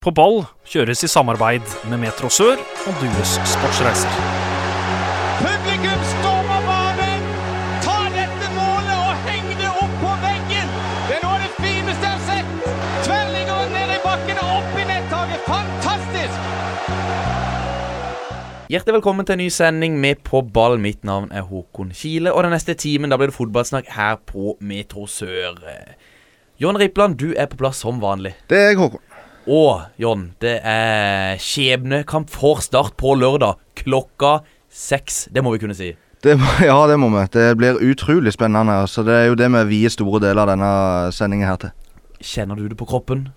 På ball kjøres i samarbeid med Metro Sør og Dues Sportsreiser. Publikum står på banen! Ta dette målet og heng det opp på veggen! Det er noe av det fineste jeg har sett! Tverrligger ned i bakken og opp i nettaket. Fantastisk! Hjertelig velkommen til en ny sending med På ball. Mitt navn er Håkon Kile, og den neste timen da blir det fotballsnakk her på Metro Sør. John Rippland, du er på plass som vanlig. Det er jeg, Håkon. Og John, det er skjebnekamp for Start på lørdag klokka seks. Det må vi kunne si. Det, ja, det må vi. Det blir utrolig spennende. Så Det er jo det vi vier store deler av denne sendingen her til. Kjenner du det på kroppen?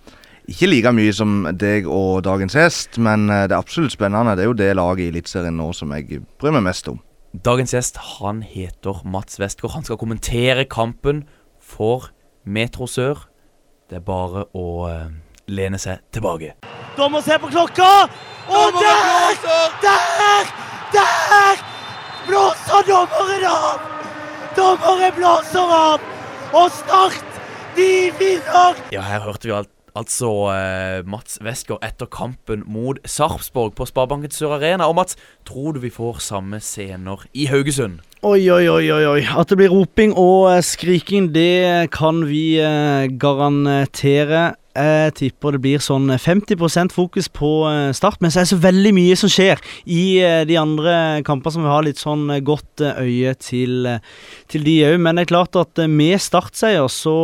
Ikke like mye som deg og dagens gjest, men eh, det er absolutt spennende. Det er jo det laget i Eliteserien nå som jeg bryr meg mest om. Dagens gjest han heter Mats Westgård. Han skal kommentere kampen for Metro Sør. Det er bare å lene seg tilbake. Dommer ser på klokka, og der, der, der! Blåser dommeren av! Dommeren blåser av, og Start, de vinner! Ja, her hørte vi alt, altså eh, Mats Westgård etter kampen mot Sarpsborg på Sparebanken Sør Arena. Og Mats, tror du vi får samme scener i Haugesund? Oi, oi, oi, oi. At det blir roping og eh, skriking, det kan vi eh, garantere. Jeg tipper det blir sånn 50% fokus på eh, Start, men så er det så veldig mye som skjer i eh, de andre kampene som vi har litt sånn eh, godt øye til, til de òg. Men det er klart at med Start-seier så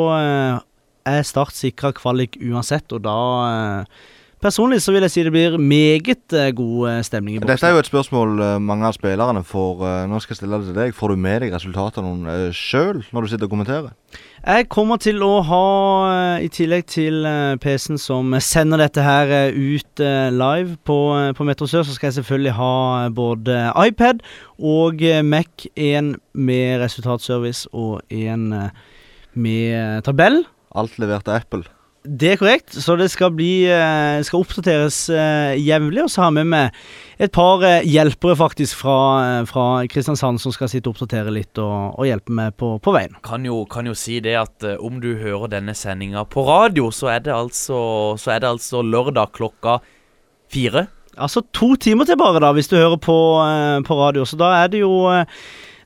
er Start sikra kvalik uansett, og da eh, Personlig så vil jeg si det blir meget eh, god eh, stemning i boksen. Dette er jo et spørsmål mange av spillerne får. Nå skal jeg stille det til deg. Får du med deg resultatene sjøl når du sitter og kommenterer? Jeg kommer til å ha, i tillegg til PC-en som sender dette her ut live på, på Metro Sør, så skal jeg selvfølgelig ha både iPad og Mac. En med resultatservice og en eh, med tabell. Alt levert av Apple. Det er korrekt, så det skal bli eh, skal oppdateres eh, jevnlig. Og så har vi med et par eh, hjelpere faktisk fra, fra Kristiansand som skal sitte og oppdatere litt og, og hjelpe med på, på veien. Kan jo, kan jo si det at om du hører denne sendinga på radio, så er det altså, så er det altså lørdag klokka fire. Altså to timer til bare, da, hvis du hører på, på radio. Så da er det jo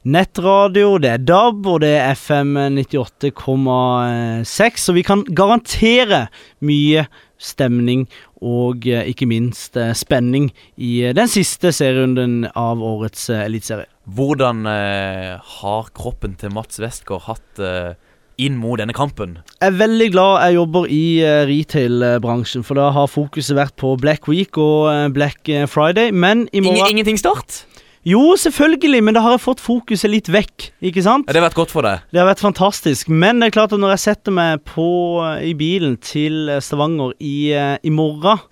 nettradio, det er DAB, og det er FM 98,6. Så vi kan garantere mye stemning og eh, ikke minst eh, spenning i eh, den siste serierunden av årets eliteserie. Hvordan eh, har kroppen til Mats Westgård hatt eh, inn mot denne kampen? Jeg er veldig glad jeg jobber i eh, retail-bransjen, for da har fokuset vært på Black Week og Black Friday. Men i Ingen, morgen ingenting start? Jo, selvfølgelig, men da har jeg fått fokuset litt vekk, ikke sant? Ja, det har vært godt for deg. Det har vært fantastisk. Men det er klart at når jeg setter meg på i bilen til eh, Stavanger i, eh, i morgen,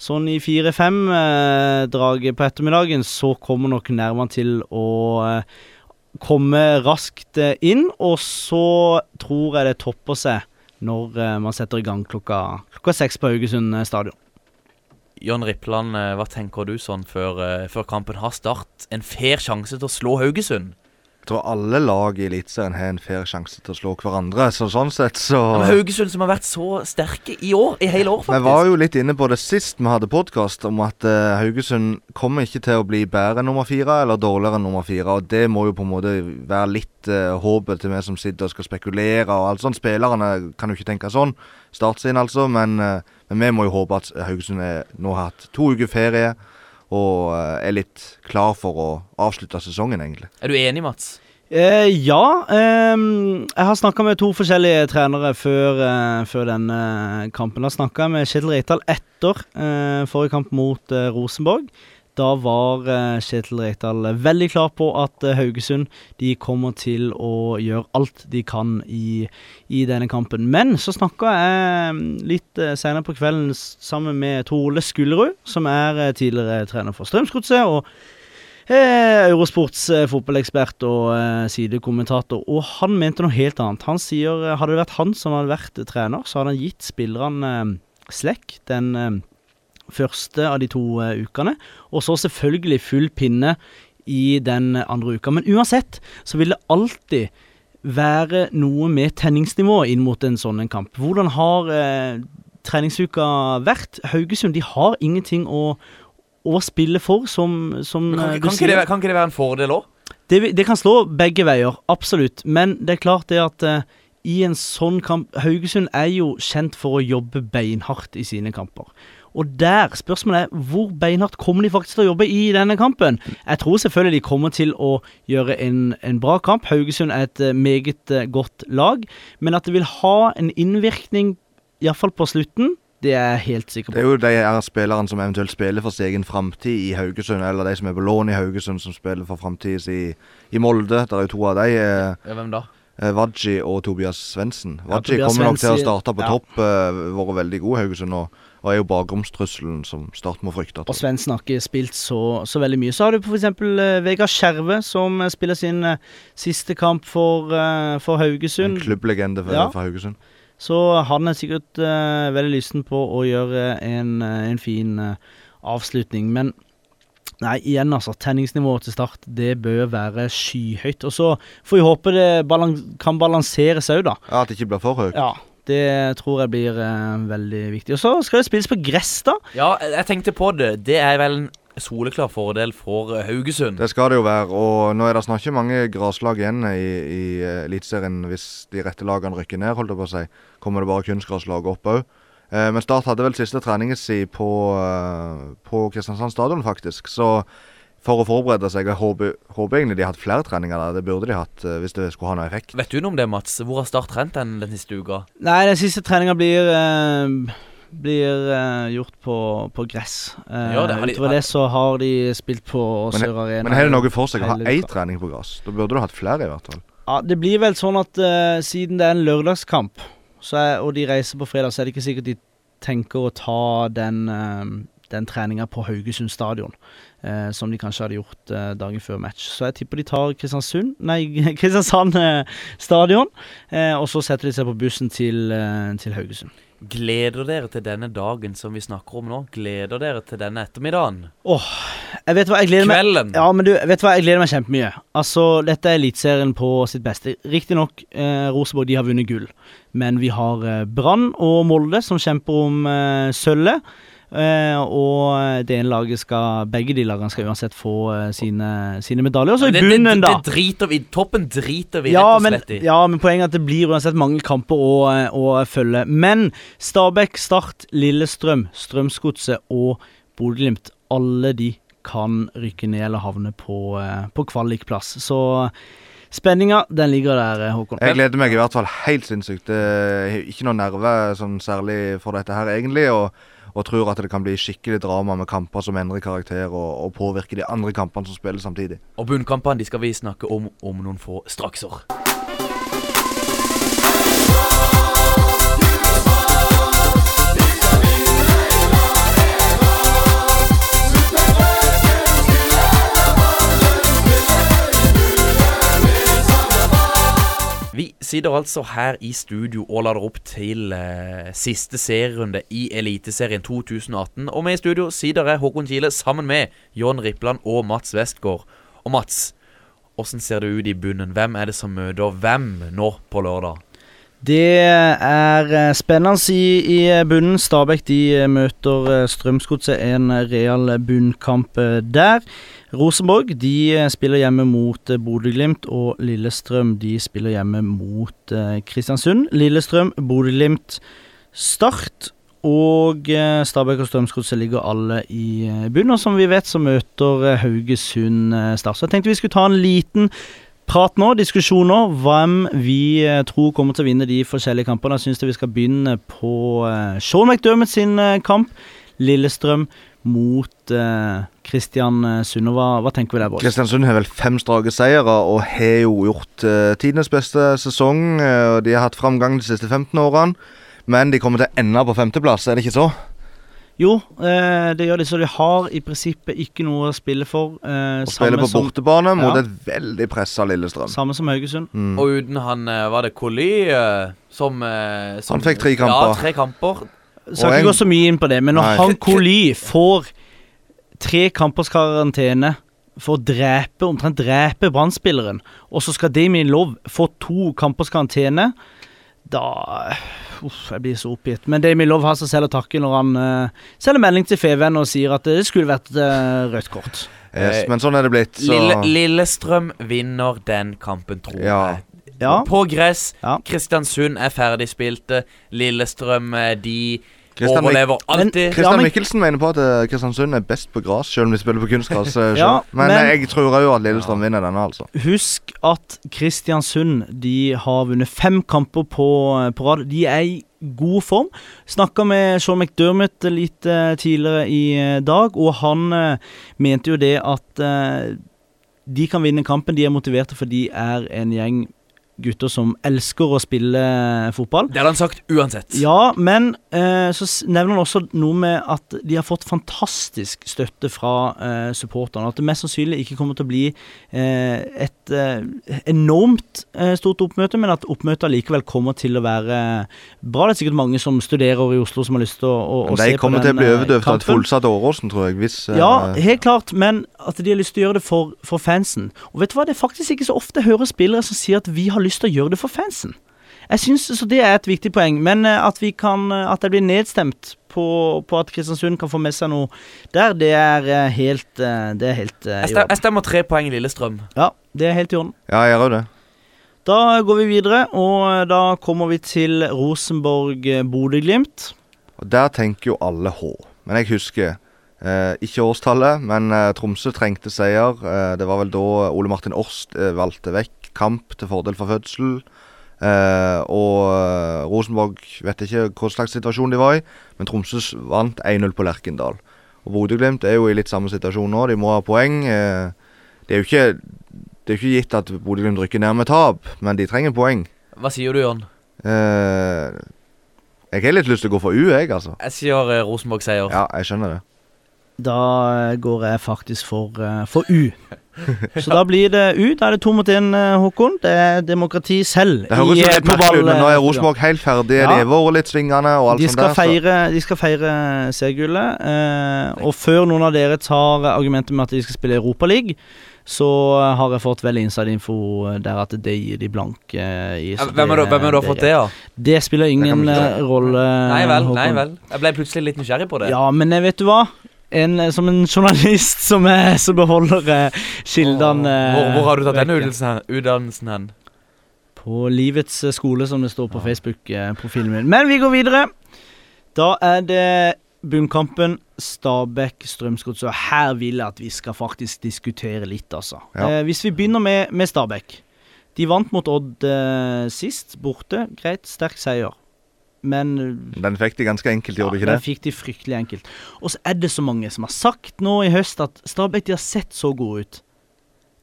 sånn i fire-fem-draget på ettermiddagen, så kommer nok nervene til å eh, komme raskt eh, inn. Og så tror jeg det topper seg når eh, man setter i gang klokka, klokka seks på Haugesund eh, stadion. John Rippland, eh, hva tenker du sånn før, eh, før kampen har start? En fair sjanse til å slå Haugesund? Jeg tror alle lag i Eliteserien har en fair sjanse til å slå hverandre. Så sånn sett så Ja, men Haugesund som har vært så sterke i år, i hele år, Vi faktisk. var jo litt inne på det sist vi hadde podkast, om at uh, Haugesund kommer ikke til å bli bedre enn nummer fire eller dårligere enn nummer fire. Og det må jo på en måte være litt uh, håpet til vi som sitter og skal spekulere og alt sånt. Spillerne kan jo ikke tenke sånn. Start sin, altså. Men, eh, men vi må jo håpe at Haugesund er, nå har hatt to uker ferie og eh, er litt klar for å avslutte sesongen, egentlig. Er du enig, Mats? Eh, ja. Eh, jeg har snakka med to forskjellige trenere før, eh, før denne kampen. Jeg snakka jeg med Kjetil Reital etter eh, forrige kamp mot eh, Rosenborg. Da var eh, Kjetil Rekdal veldig klar på at eh, Haugesund de kommer til å gjøre alt de kan i, i denne kampen. Men så snakka jeg mm, litt eh, senere på kvelden sammen med Torle Skullerud, som er eh, tidligere trener for Strømsgodset. og Eh, Eurosports eh, fotballekspert og eh, sidekommentator. Og han mente noe helt annet. Han sier eh, hadde det vært han som hadde vært eh, trener, så hadde han gitt spillerne eh, slekk den eh, første av de to eh, ukene. Og så selvfølgelig full pinne i den andre uka. Men uansett så vil det alltid være noe med tenningsnivået inn mot en sånn en kamp. Hvordan har eh, treningsuka vært? Haugesund de har ingenting å, å spille for, som, som kan, eh, kan, ikke det, kan ikke det være en fordel òg? Det, det kan slå begge veier, absolutt. Men det er klart det at eh, i en sånn kamp Haugesund er jo kjent for å jobbe beinhardt i sine kamper. Og der, spørsmålet er hvor beinhardt kommer de faktisk til å jobbe i denne kampen? Jeg tror selvfølgelig de kommer til å gjøre en, en bra kamp. Haugesund er et eh, meget eh, godt lag. Men at det vil ha en innvirkning, iallfall på slutten, det er jeg helt sikker på. Det er jo de her spillerne som eventuelt spiller for sin egen framtid i Haugesund, eller de som er på lån i Haugesund, som spiller for framtida si i Molde. Der er jo to av de. eh, Ja, hvem da? Eh, Wadji og Tobias Svendsen. Wadji ja, kommer nok til å starte på ja. topp. Uh, vært veldig god Haugesund og, og er jo bakromstrusselen som Start må frykte. Og Svendsen har ikke spilt så, så veldig mye. Så har du f.eks. Uh, Vegard Skjerve, som eh, spiller sin eh, siste kamp for, eh, for En klubblegende for, Ja. for Haugesund. Så han er sikkert eh, veldig lysten på å gjøre en, eh, en fin eh, avslutning. Men nei, igjen, altså. Tenningsnivået til Start, det bør være skyhøyt. Og så får vi håpe det balans kan balanseres òg, da. Ja, At det ikke blir for høyt. Ja. Det tror jeg blir eh, veldig viktig. Og så skal det spilles på gress, da. Ja, jeg tenkte på det. Det er vel en soleklar fordel for eh, Haugesund. Det skal det jo være. Og nå er det snart ikke mange graslag igjen i, i eh, Eliteserien hvis de rette lagene rykker ned, holdt jeg på å si. Kommer det bare kunstgraslag opp òg. Eh, men Start hadde vel siste treningen sin på, eh, på Kristiansand stadion, faktisk. Så for å forberede seg Jeg håper, håper egentlig de har hatt flere treninger der. Det burde de hatt eh, hvis det skulle ha noe effekt. Vet du noe om det, Mats? Hvor har Start trent den, den siste uka? Nei, den siste treninga blir eh, blir eh, gjort på, på gress. Eh, Ja, det har de- utover det så har de spilt på Sør Arena. men har det noe for seg å ha én trening på gress? Da burde du hatt flere, i hvert fall. Ja, Det blir vel sånn at eh, siden det er en lørdagskamp, er, og de reiser på fredag, så er det ikke sikkert de tenker å ta den, uh, den treninga på Haugesund stadion. eh, som de kanskje hadde gjort eh, dagen før match. Så jeg tipper de tar Kristiansund Nei, Kristiansand eh, stadion. eh, og så setter de seg på bussen til, eh, til Haugesund. Gleder dere til denne dagen som vi snakker om nå? Gleder dere til denne ettermiddagen? Åh Jeg vet hva, jeg gleder meg Kvelden? Ja, men du, vet du hva, jeg gleder meg kjempemye. Altså, dette er Eliteserien på sitt beste. Riktignok, eh, Rosenborg de har vunnet gull, men vi har eh, Brann og Molde som kjemper om eh, sølvet. Eh, og det ene laget skal Begge de lagene skal uansett få eh, sine, sine medaljer. Så i bunnen, da. det driter vi Toppen driter vi Ja rett og men, slett i. ja, men poenget er at det blir uansett mange kamper å, eh, å følge. Men Stabæk, Start, Lillestrøm, Strømsgodset og Bodø-Glimt, alle de kan rykke ned eller havne på, på kvalikplass. Så spenninga, den ligger der, eh, Håkon. Jeg gleder meg i hvert fall helt sinnssykt. Det er ikke noe nerve sånn særlig for dette her, egentlig. Og, og tror at det kan bli skikkelig drama med kamper som endrer karakter og, og påvirker de andre kampene som spilles samtidig. Og bunnkampene de skal vi snakke om om noen få strakser. Sitter altså her i studio og lader opp til eh, siste serierunde i Eliteserien 2018. Og med i studio sitter jeg, Håkon Kile, sammen med John Rippland og Mats Westgård. Og Mats, åssen ser det ut i bunnen? Hvem er det som møter hvem nå på lørdag? Det er eh, spennende i, i bunnen. Stabæk de eh, møter eh, Strømsgodset. En real bunnkamp eh, der. Rosenborg de eh, spiller hjemme mot eh, Bodø-Glimt, og Lillestrøm de spiller hjemme mot eh, Kristiansund. Lillestrøm, Bodø-Glimt, Start. Og Stabæk og Strømsgodset ligger alle i bunnen. Og som vi vet, så møter Haugesund Start. Så jeg tenkte vi skulle ta en liten prat nå, diskusjon nå, hvem vi tror kommer til å vinne de forskjellige kampene. Jeg syns vi skal begynne på Sean McDermott sin kamp. Lillestrøm mot eh, Kristian eh, Sunde. Hva, hva tenker vi der, boys? Kristiansund har vel fem strake seire og har jo gjort uh, tidenes beste sesong. eh, de har hatt framgang de siste 15 årene. Men de kommer til å ende på femteplass, er det ikke så? Jo, eh, det gjør de, så de har i prinsippet ikke noe å spille for. Eh, å spille på som, bortebane mot Ja. et veldig pressa Lillestrøm. samme som Haugesund. Mm. Og uten han eh, Var det Colly eh, som, eh, som Han fikk tre kamper. Ja, tre kamper. Skal ikke gå så mye inn på det, men når Nei. han Koli får tre kampers karantene for å drepe, omtrent drepe Brann-spilleren, og så skal Damien Love få to kampers karantene, Da Uff, jeg blir så oppgitt. Men Damien Love har seg selv å takke når han uh, sender melding til Feven og sier at det skulle vært uh, rødt kort. Yes, men sånn er det blitt. Så Lille, Lillestrøm vinner den kampen, tror Ja. jeg. Ja. På gress. Ja. Kristiansund er ferdigspilte. Lillestrøm eh, de Christian, overlever alltid. Kristian Mikkelsen mener på at eh, Kristiansund er best på gress, selv om de spiller på kunstgress. eh, Ja, men, men- jeg tror òg at Lillestrøm vinner denne, altså. Husk at Kristiansund de har vunnet fem kamper på, på rad. De er i god form. Snakka med Sean McDermott litt uh, tidligere i dag, og han uh, mente jo det at uh, de kan vinne kampen. De er motiverte, for de er en gjeng gutter som elsker å spille fotball. Det hadde han sagt uansett. Ja, men eh, så nevner han også noe med at de har fått fantastisk støtte fra eh, supporterne. At det mest sannsynlig ikke kommer til å bli eh, et eh, enormt eh, stort oppmøte, men at oppmøtet likevel kommer til å være bra. Det er sikkert mange som studerer i Oslo som har lyst til å, å, å den. de kommer til å bli eh, overdøvd av et fullsatt Åråsen, tror jeg. Hvis eh, Ja, helt klart, men at de har lyst til å gjøre det for, for fansen. Og vet du hva, det er faktisk ikke så ofte jeg hører spillere som sier at vi har lyst til å gjøre det for fansen. Jeg synes, Så det er et viktig poeng. Men eh, at vi kan eh, At jeg blir nedstemt på, på at Kristiansund kan få med seg noe der, det er eh, helt Det er helt Jeg, i orden. jeg stemmer tre poeng Lillestrøm. Ja, det er helt i orden. ja, jeg gjør det. Da går vi videre, og da kommer vi til Rosenborg-Bodø-Glimt. Og Der tenker jo alle H. Men jeg husker eh, ikke årstallet, men eh, Tromsø trengte seier. Eh, det var vel da Ole Martin Årst eh, valgte vekk kamp til fordel for fødsel. Eh, og eh, Rosenborg vet ikke hva slags situasjon de var i, men Tromsø vant 1-0 på Lerkendal. Og Bodø-Glimt er jo i litt samme situasjon nå. De må ha poeng. Eh, det er ikke, det er jo ikke gitt at Bodø-Glimt rykker ned med tap, men de trenger poeng. Hva sier du, Jon? Eh, jeg har litt lyst til å gå for U, jeg, altså. Jeg sier eh, Rosenborg-seier. Ja, jeg skjønner det. Da eh, går jeg faktisk for, eh, for U. Så da blir det U. Da er det to mot én, Håkon. Det er demokrati selv. Det høres jo eh, litt merkelig ut, men nå er Rosenborg helt ferdig. Ja. De har vært litt svingende og alt de sånt skal, der. så- feire, de skal feire seriegullet. Eh, og før noen av dere tar argumentet med at de skal spille Europaliga, så har jeg fått veldig inside-info der at det gir de blanke eh, i. Ja, Hvem har du, hvem har du det fått det av? Det spiller ingen eh, rolle. Nei vel, nei vel. Jeg ble plutselig litt nysgjerrig på det. Ja, men eh, vet du hva? En, eh, som en journalist som, er, som beholder eh, kildene hvor, hvor har du tatt den vekke. utdannelsen hen? Utdannelsen hen? På Livets eh, skole, som det står på Facebook-profilen min. Men vi går videre. Da er det bunnkampen Stabæk-Strømsgodset. Og her vil jeg at vi skal faktisk diskutere litt, altså. Ja. Eh, hvis vi begynner med, med Stabæk. De vant mot Odd eh, sist, borte. Greit, sterk seier. Men Den fikk de ganske enkelt, gjorde de ikke den det? fikk de fryktelig enkelt. Og så er det så mange som har sagt nå i høst at Stabæk de har sett så gode ut.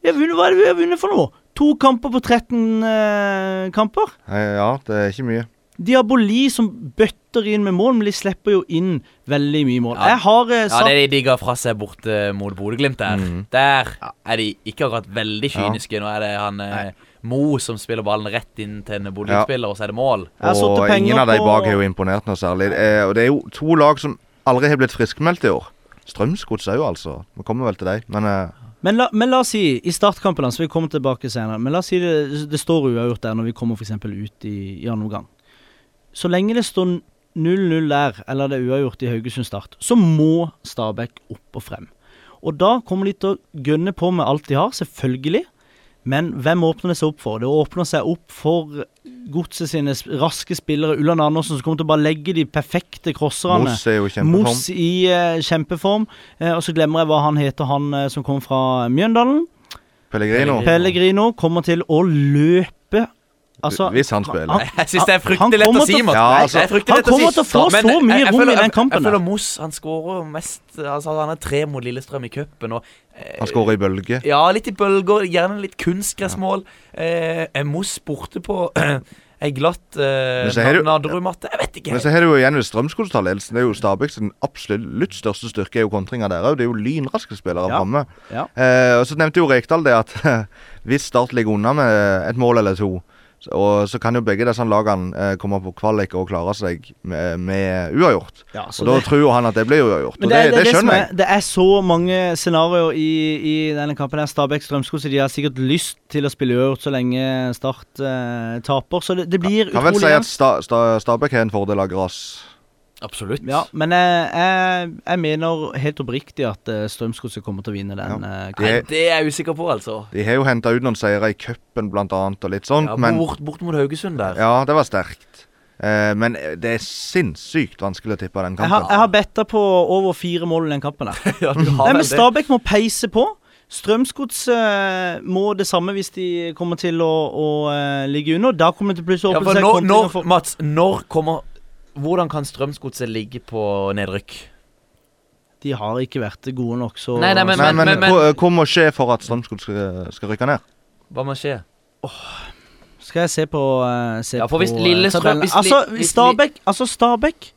Vi har vunnet, hva er det vi har vunnet for noe? To kamper på 13 eh, kamper. Ja, det er ikke mye. Diaboli som bøtter inn med mål, men de slipper jo inn veldig mye mål. Ja. Jeg har eh, Ja, det de, ga fra seg borte mot Bodø-Glimt der. Mhm. Der er de ikke akkurat veldig Ja. kyniske. Nå er det han eh, Mo som spiller ballen rett inn til en Ja. Bodø-Glimt-spiller, og så er det mål. Og ingen av de bak har jo imponert noe særlig. Eh, Og det er jo to lag som aldri har blitt friskmeldt i år. Strømsgodset òg, altså. Vi kommer vel til deg, men eh, Men la, men la oss si, i startkampen så vi kommer tilbake senere, men la oss si det, det står uavgjort der når vi kommer f.eks. ut i, i andre omgang. Så lenge det står 0-0 der, eller det er uavgjort i Haugesund Start, så må Stabæk opp og frem. Og da kommer de til å gønne på med alt de har, selvfølgelig. Men hvem åpner det seg opp for? Det åpner seg opp for godset sine raske spillere. Ulland Andersen som kommer til å bare legge de perfekte crosserne. Moss er jo i kjempeform. Moss i uh, kjempeform. Uh, og så glemmer jeg hva han heter, han uh, som kommer fra Mjøndalen. Pellegrino. Pellegrino kommer til å løpe Altså Hvis han spiller. Jeg syns det er fryktelig lett å si, Mats. Ja, altså, han kommer til å få Men så jeg- mye jeg rom i den jeg- kampen Jeg føler. Moss Han skårer mest Altså Han er tre mot Lillestrøm i cupen. Eh, Han skårer i bølge. Ja, litt i bølger. Gjerne litt kunstgressmål. Eh, er Moss borte på ei glatt eh, er Nadderud-matte? Jeg vet ikke. Men så har du jo igjen Strømsgodset-ledelsen. Det er jo Stabæks absolutt største styrke er jo kontringa der òg. Det er jo lynraske spillere Ja. framme. Ja. Eh, og så nevnte jo Rekdal det at hvis Start ligger unna med et mål eller to, Og så kan jo begge disse lagene eh, komme på kvalik og klare seg med, med uavgjort. Ja, Og da det- tror jo han at det blir uavgjort. Men Og det, det, det skjønner er, jeg. Det er så mange scenarioer i, i denne kampen. her Stabæk Strømskog, så de har sikkert lyst til å spille uavgjort så lenge Start eh, taper. Så det, det blir Kan vel si at Sta, Sta, Stabæk har en fordel av gress. Absolutt. Ja, men jeg, jeg, jeg mener helt oppriktig at uh, Strømsgodset kommer til å vinne den. eh, De, Nei, det er jeg usikker på, altså. de har jo henta ut noen seire i cupen blant annet, og litt sånt, Ja, men bort, bort mot Haugesund der. Ja, det var sterkt. Eh, men det er sinnssykt vanskelig å tippe den jeg, har, kampen. jeg har betta på over fire mål i den kampen. der Ja, Nei, men. Stabæk må peise på. Strømsgodset må det samme hvis de kommer til å, å uh, ligge under. Da kommer det til plutselig å åpne ja, seg når, når, Mats, når kommer Hvordan kan Strømsgodset ligge på nedrykk? De har ikke vært gode nok, så Nei, nei, men- men, men, men- hva, hva må skje for at Strømsgodt skal, skal rykke ned? Hva må skje? Skal jeg se på uh, se Ja, for hvis på, eh, Lillestrøm- hvis altså, hvis Stabæk, altså Stabæk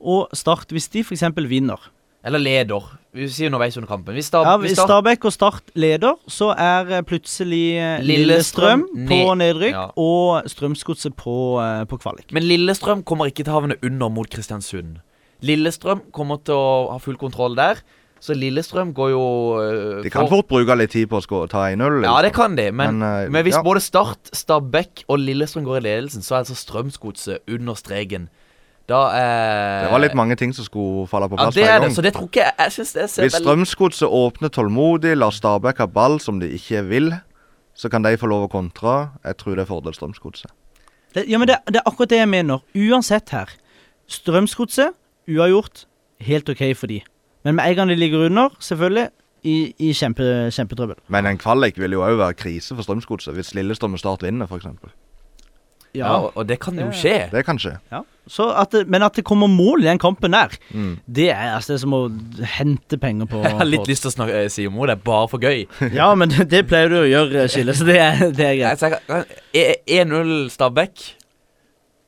og Start, hvis de f.eks. vinner Eller leder. Vi sier underveis under kampen. Hvis, Stab, Ja, hvis Stabæk og Start leder, så er eh, plutselig eh, Lillestrøm Lillestrøm på ned- nedrykk ja. og Strømsgodset på, eh, på kvalik. Men Lillestrøm kommer ikke til å havne under mot Kristiansund. Lillestrøm kommer til å ha full kontroll der. Så Lillestrøm går jo uh, De kan for- fort bruke litt tid på å ta 1-0. Ja, det kan de, men, Men, men, hvis ja. både Start, Stabæk og Lillestrøm går i ledelsen, så er altså Strømsgodset under streken. Da eh, Det var litt mange ting som skulle falle på plass. Ja, det er det. Så det tror ikke jeg Jeg synes det ser Hvis Strømsgodset åpner tålmodig, lar Stabæk ha ball som de ikke vil, så kan de få lov å kontre. Jeg tror det er fordel Strømsgodset. Ja, men det, det er akkurat det jeg mener. Uansett her. Strømsgodset, uavgjort, helt OK for de. Men med en gang de ligger under, selvfølgelig, i, i kjempe, kjempetrøbbel. Men en kvalik vil jo òg være krise for Strømsgodset, hvis Lillestrøm og Start vinner, f.eks. Ja, og- og det kan jo skje. Det kan skje. Ja. Så at det, men at det kommer mål i den kampen der, Mm. det er altså det er som å hente penger på Jeg har litt på- lyst til å snakke, eh, si om det, bare for gøy. Ja, men det, det pleier du å gjøre, Skille, så det er, det er greit. Jeg tenker, eh, 1-0 Stabæk.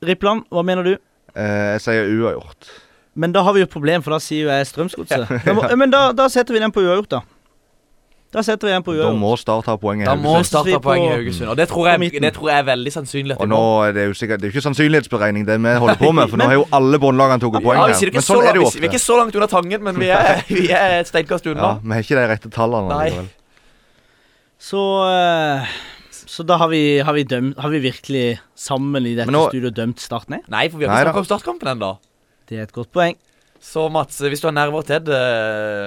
Rippland, hva mener du? Eh, jeg sier uavgjort. Men da har vi jo et problem, for da sier jo jeg Strømsgodset. Ja. Men da, da setter vi den på uavgjort, da. Da setter vi den på Da uavgjort. må Start ha poeng i Da må Haugesund. Start ha poeng i Haugesund. Og det tror, jeg, det tror jeg er veldig sannsynlig at Og de nå må. er det jo sikkert Det er jo ikke sannsynlighetsberegning det vi holder på med, for nå har jo alle båndlagene tatt poeng Ja, vi, her. sier det Men så sånn er langt, det jo vi, vi er ofte. ikke så langt unna Tangen, men vi er, vi er et steinkast Ja, unna. Vi har ikke de rette tallene Nei. Så eh, Så da har vi, har vi dømt Har vi virkelig sammen i dette Men nå- studioet dømt Start ned? Nei, for vi har Nei ikke da. snakket om startkampen ennå. Det er et godt poeng. Så Mats, hvis du har nerver til det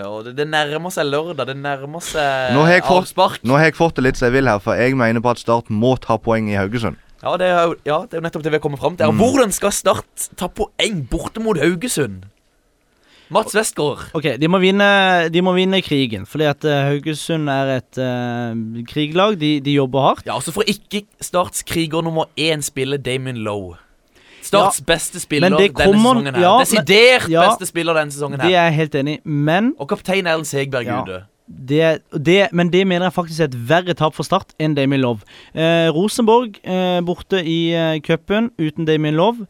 Og det, det nærmer seg lørdag, det nærmer seg Nå har fått- avspark. Nå har jeg fått det litt som jeg vil her, for jeg mener på at Start må ta poeng i Haugesund. Ja det, er jo, ja, det er jo nettopp det vi har kommet fram til. Mm. Hvordan skal Start ta poeng borte mot Haugesund? Mats Westgård. Ok, de må vinne, de må vinne krigen, fordi at eh, Haugesund er et uh, kriglag. De, de jobber hardt. Ja, altså for ikke Starts kriger nummer én spiller Damon Lowe. Starts beste spiller denne sesongen her. ja, men- Desidert ja, beste spiller denne sesongen her Det er jeg helt enig men Og kaptein Erlend Segberg Ja. ute. det, det, men det mener jeg faktisk er et verre tap for Start enn Damien Love. Eh, Rosenborg eh, borte i eh, cupen uten Damien Love.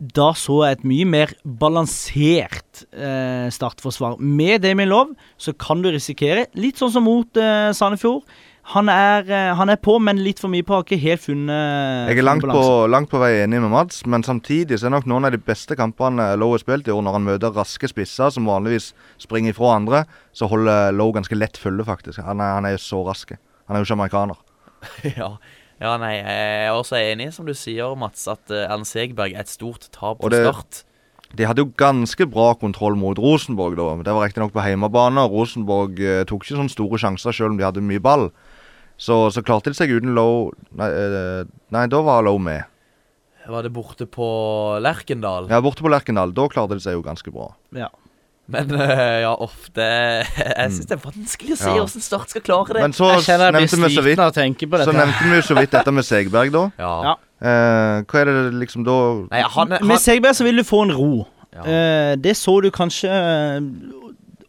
Da så jeg et mye mer balansert eh, startforsvar. Med Damien Love så kan du risikere, litt sånn som mot eh, Sandefjord han er, eh, han er på, men litt for mye på. Har ikke helt funnet Jeg er langt på, langt på vei enig med Mads, men samtidig så er nok noen av de beste kampene Lowe har spilt i år, når han møter raske spisser som vanligvis springer ifra andre, så holder Lowe ganske lett følge, faktisk. Han er, han er så rask. Han er jo ikke amerikaner. ja. ja, nei, jeg er også enig, som du sier, Mats, at uh, Erlend Segberg er et stort tap på Start. De hadde jo ganske bra kontroll mot Rosenborg, da. Det var riktignok på hjemmebane. og Rosenborg eh, tok ikke sånne store sjanser selv om de hadde mye ball. Så, så klarte de seg uten Low nei, eh, nei, da var Low med. Var det borte på Lerkendal? Ja, Borte på Lerkendal, da klarte de seg jo ganske bra. Ja. Men eh, ja, ofte Jeg syns det er vanskelig å si Mm. Ja. hvordan Start skal klare det. Men så nevnte vi så vidt sliten av å tenke på Så nevnte vi jo så vidt dette med Segberg, da. ja. Ja. Eh, hva er det liksom da Nei, han, han... Med Segberg så vil du få en ro. ja. Eh, det så du kanskje eh,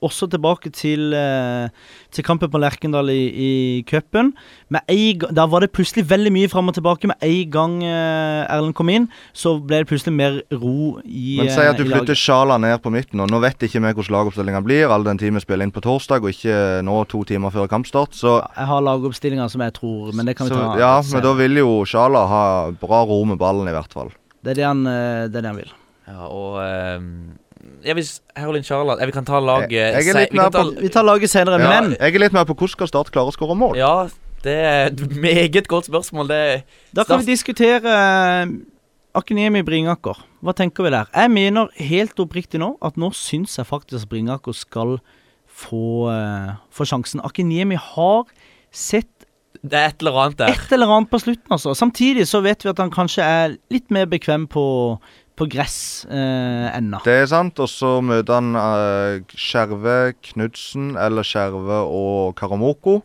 også tilbake til, eh, til kampen på Lerkendal i, i cupen. Da var det plutselig veldig mye fram og tilbake. Med en gang eh, Erlend kom inn, så ble det plutselig mer ro i Men si at du eh, flytter laget. Sjala ned på midten, og nå vet ikke vi hvordan lagoppstillinga blir, all den tid vi spiller inn på torsdag, og ikke nå to timer før kampstart. Så, Jeg har lagoppstillinga som jeg tror, men det kan vi så ta ja, men da vil jo Sjala ha bra ro med ballen, i hvert fall. Det er det han, eh, det er det han vil. Ja, og ehm, ja, vil, Herolin Charlat Vi kan ta laget Jeg- jeg er se- vi kan ta, på- Vi tar laget senere, Ja, men jeg er litt mer på hvordan skal Start klare å skåre mål. Ja, det er et meget godt spørsmål. Det da kan vi diskutere eh, Akiniemi Bringaker. Hva tenker vi der? Jeg mener helt oppriktig nå at nå syns jeg faktisk at Bringaker skal få, uh, få sjansen. Akiniemi har sett Det er et eller annet der. et eller annet på slutten, altså. Samtidig så vet vi at han kanskje er litt mer bekvem på, på gress eh, ennå. Det er sant. Og så møter han uh, Skjerve, Knutsen eller Skjerve og Karamoko.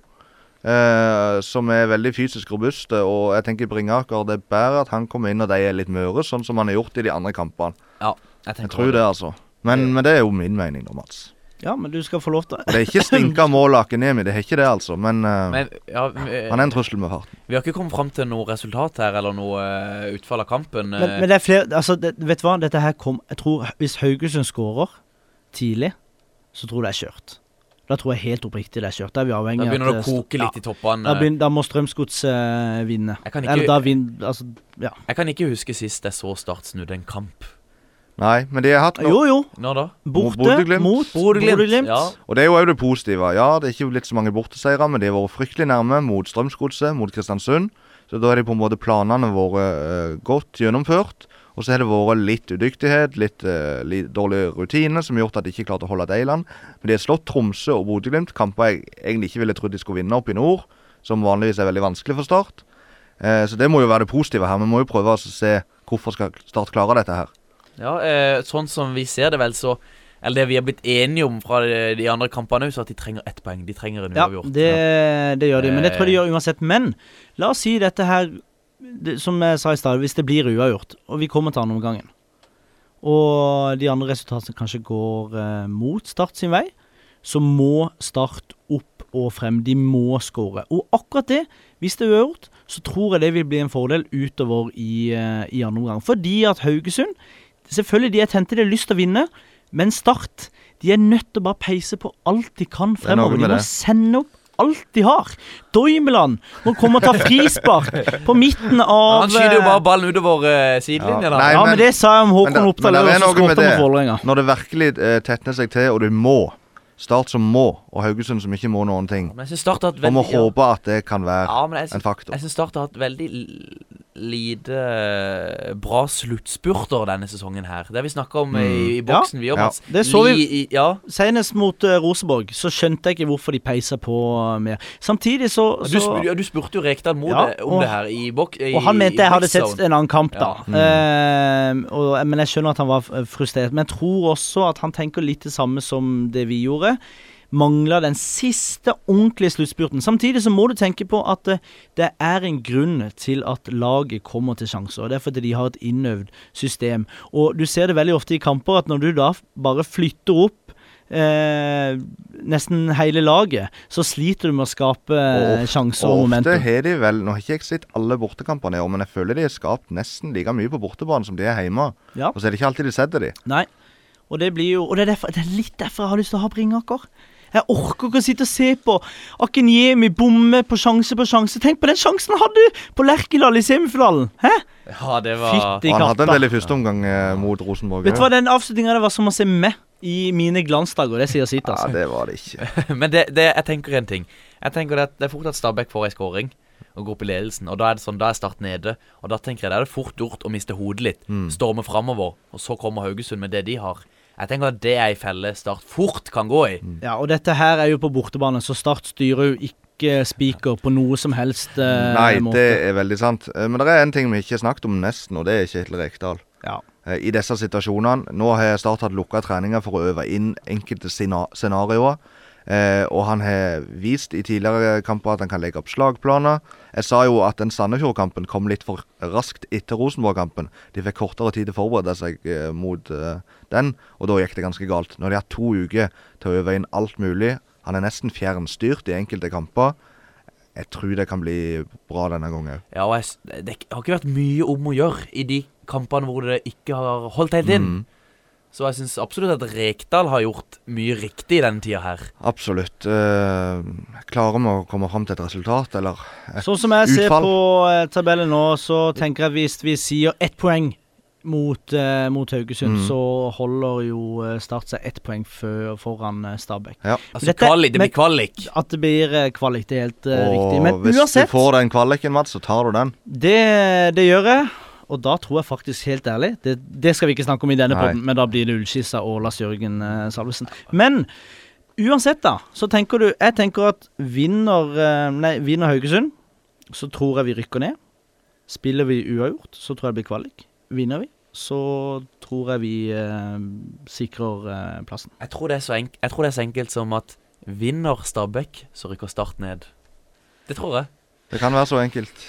eh, som er veldig fysisk robuste. Og jeg tenker Bringaker det er bedre at han kommer inn og de er litt møre, sånn som han har gjort i de andre kampene. Ja, jeg Jeg tror det, altså. Men, men det er jo min mening, da, Mats. Ja, men du skal få lov til det. det er ikke stinka mål Akenemi, det er ikke det, altså. Men, eh, Men ja, vi, han er en trussel med farten. vi har ikke kommet fram til noe resultat her, eller noe eh, utfall av kampen. Men, eh. men det er flere Altså, det, vet du hva? Dette her kom Jeg tror Hvis Haugesund skårer tidlig, så tror jeg det er kjørt. Da tror jeg helt oppriktig det er kjørt. Da er vi da begynner det å eh, koke litt i toppene. Da, begynner, da må Strømsgodset vinne. Jeg kan ikke- Eller da vinner Altså, ja. Jeg kan ikke huske sist jeg så Start snudde en kamp. Nei, men de har hatt noe Jo, jo. Nå da? Borte Bodø-Glimt. mot Bodø-Glimt. Bodø-Glimt. Ja. Og det er jo òg det positive. Ja, det er ikke blitt så mange borteseiere, men de har vært fryktelig nærme mot Strømsgodset, mot Kristiansund. Så da har de på en måte planene vært uh, godt gjennomført. Og så har det vært litt udyktighet, litt, uh, litt dårlig rutine, som har gjort at de ikke klarte å holde Deiland. Men de har slått Tromsø og Bodø-Glimt, kamper jeg egentlig ikke ville trodd de skulle vinne opp i nord, som vanligvis er veldig vanskelig for Start. Uh, så det må jo være det positive her. Vi må jo prøve å se hvorfor skal Start klare dette her. Ja, eh, sånn som vi ser det vel, så Eller det vi har blitt enige om fra de, de andre kampene, så at de trenger ett poeng. De trenger en Ja, uavgjort. det, det gjør de. Men det tror jeg de Eh. gjør uansett. Men la oss si dette her det, Som jeg sa i stad, hvis det blir uavgjort, og vi kommer til andreomgangen, og de andre resultatene kanskje går eh, mot Start sin vei, så må Start opp og frem. De må skåre. Og akkurat det, hvis det er uavgjort, så tror jeg det vil bli en fordel utover i, eh, i andre omgang. Fordi at Haugesund Selvfølgelig de er tente, de har lyst til å vinne, men Start de er nødt til å bare peise på alt de kan er fremover. De må det. sende opp alt de har. Doimeland må komme og ta frispark på midten av Han skyter jo eh, bare ballen utover uh, sidelinja, Ja. Nei, Ja, men, men- det sa jeg om Håkon Oppdal, skåret mot Vålerenga. Når det virkelig uh, tetner seg til, og du må Start som må, og Haugesund som ikke må noen ting. Men jeg syns har hatt Og må håpe at det kan være Ja, men jeg en faktor. jeg syns Start har hatt veldig lite eh, bra sluttspurter denne sesongen her. Det har vi snakka om i, i Ja. boksen, vi òg, Ja. Det så vi- i, ja. Senest mot uh, Rosenborg så skjønte jeg ikke hvorfor de peisa på eh, mer. Samtidig så, Du, så spur, ja, du spurte jo Rekdal Ja, om og- det her i bok... i- Og han mente jeg hadde sett en annen kamp, da. Ja. Mm. Uh, og, men jeg skjønner at han var eh, frustrert. Men jeg tror også at han tenker litt det samme som det vi gjorde. Mangler den siste ordentlige sluttspurten. Samtidig så må du tenke på at eh, det er en grunn til at laget kommer til sjanser. og Det er fordi de har et innøvd system. Og du ser det veldig ofte i kamper at når du da bare flytter opp eh, nesten hele laget, så sliter du med å skape eh, Og sjanser og Og ofte har de vel Nå har ikke jeg sett alle bortekampene i år, men jeg føler de har skapt nesten like mye på bortebane som de er hjemme. Ja. Og så er det ikke alltid de setter de. Nei. Og det blir jo Og det er, derfor, det er litt derfor jeg har lyst til å ha Bringaker. Jeg orker ikke å sitte og se på Akinyemi bomme på sjanse på sjanse. Tenk på den sjansen han hadde på Lerkendal i semifinalen! Hæ? Ja, det var Fytti katta. han hadde en del veldig første omgang eh, mot Rosenborg. Vet du hva, den avslutninga var som å se meg i mine glansdager. Det sier sitt, Ja, altså. det var det ikke. Men det, det, jeg tenker en ting. Jeg tenker det, det er fort at Stabæk får ei skåring og går opp i ledelsen. Og Da er det sånn, da er Start nede. Og da tenker jeg det er det fort gjort å miste hodet litt. Mm. Storme framover. Og så kommer Haugesund med det de har. Jeg tenker at det er ei felle Start fort kan gå i. Ja, og dette her er jo på bortebane, så Start styrer jo ikke spiker på noe som helst eh, Nei, måte. det er veldig sant. Eh, Men det er en ting vi ikke har snakket om nesten, og det er Kjetil Rekdal. Ja. Eh, I disse situasjonene Nå har jeg Start hatt lukka treninger for å øve inn enkelte scenarioer. Eh, og han har vist i tidligere kamper at han kan legge opp slagplaner. Jeg sa jo at den Sandefjord-kampen kom litt for raskt etter Rosenborg-kampen. De fikk kortere tid til å forberede seg eh, mot eh, den, og da gikk det ganske galt. Når de har to uker til å øve inn alt mulig, han er nesten fjernstyrt i enkelte kamper. Jeg tror det kan bli bra denne gangen òg. Ja, og jeg, det har ikke vært mye om å gjøre i de kampene hvor det ikke har holdt helt inn. Mm, Så jeg syns absolutt at Rekdal har gjort mye riktig i denne tida her. absolutt. Eh, klarer vi å komme fram til et resultat, eller? Et Sånn som jeg ser på eh, tabellen nå, så tenker jeg at hvis vi sier ett poeng mot, eh, mot Haugesund, Mm. så holder jo eh, Start seg ett poeng for, foran eh, Stabæk. Ja. Altså Dette- kvalik, det blir kvalik. At det blir kvalik, det er helt eh, og riktig. Men hvis uansett, du får den kvaliken, Mads, så tar du den. det, det gjør jeg. Og da tror jeg faktisk, helt ærlig Det, det skal vi ikke snakke om i denne poden, men da blir det Ullskissa og Lars Jørgen eh, Salvesen. Men uansett, da, så tenker du Jeg tenker at vinner, eh, nei, vinner Haugesund, så tror jeg vi rykker ned. Spiller vi uavgjort, så tror jeg det blir kvalik. Vinner vi, så tror jeg vi eh, sikrer eh, plassen. Jeg tror, det er så enk jeg tror det er så enkelt som at vinner Stabæk, så rykker Start ned. Det tror jeg. Det kan være så enkelt.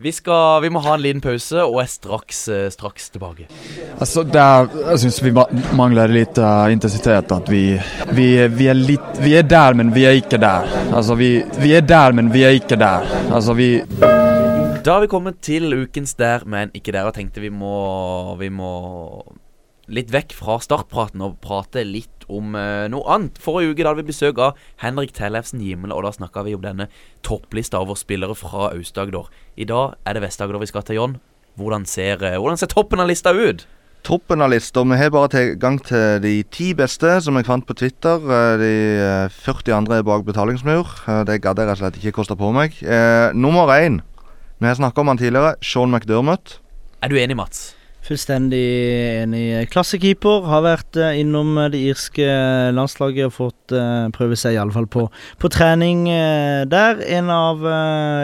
Vi, skal, vi må ha en liten pause, og er straks, eh, straks tilbake. Altså, det er, jeg syns vi mangler litt uh, intensitet. At vi, vi, vi, er litt, vi er der, men vi er ikke der. Altså, vi, vi er der, men vi er ikke der. Altså, vi Da har vi kommet til ukens der, men ikke der, og tenkte vi må, vi må litt vekk fra startpraten og prate litt om uh, noe annet. Forrige uke da hadde vi besøk av Henrik Tellefsen Gimle, og da snakka vi om denne topplista over spillere fra Aust-Agder. I dag er det Vest-Agder vi skal til, John. Hvordan ser, uh, hvordan ser toppen av lista ut? Toppen av lista. Vi har bare tilgang til de ti beste som jeg fant på Twitter. Eh, De eh, 40 andre er bak betalingsmur. Det gadd jeg rett og slett ikke koste på meg. Uh, nummer én. Vi har snakka om han tidligere. Sean McDermott. Er du enig, Mats? Fullstendig enig. Klassekeeper. Har vært eh, innom eh, det irske landslaget og fått eh, prøve seg iallfall på, på trening eh, der. En av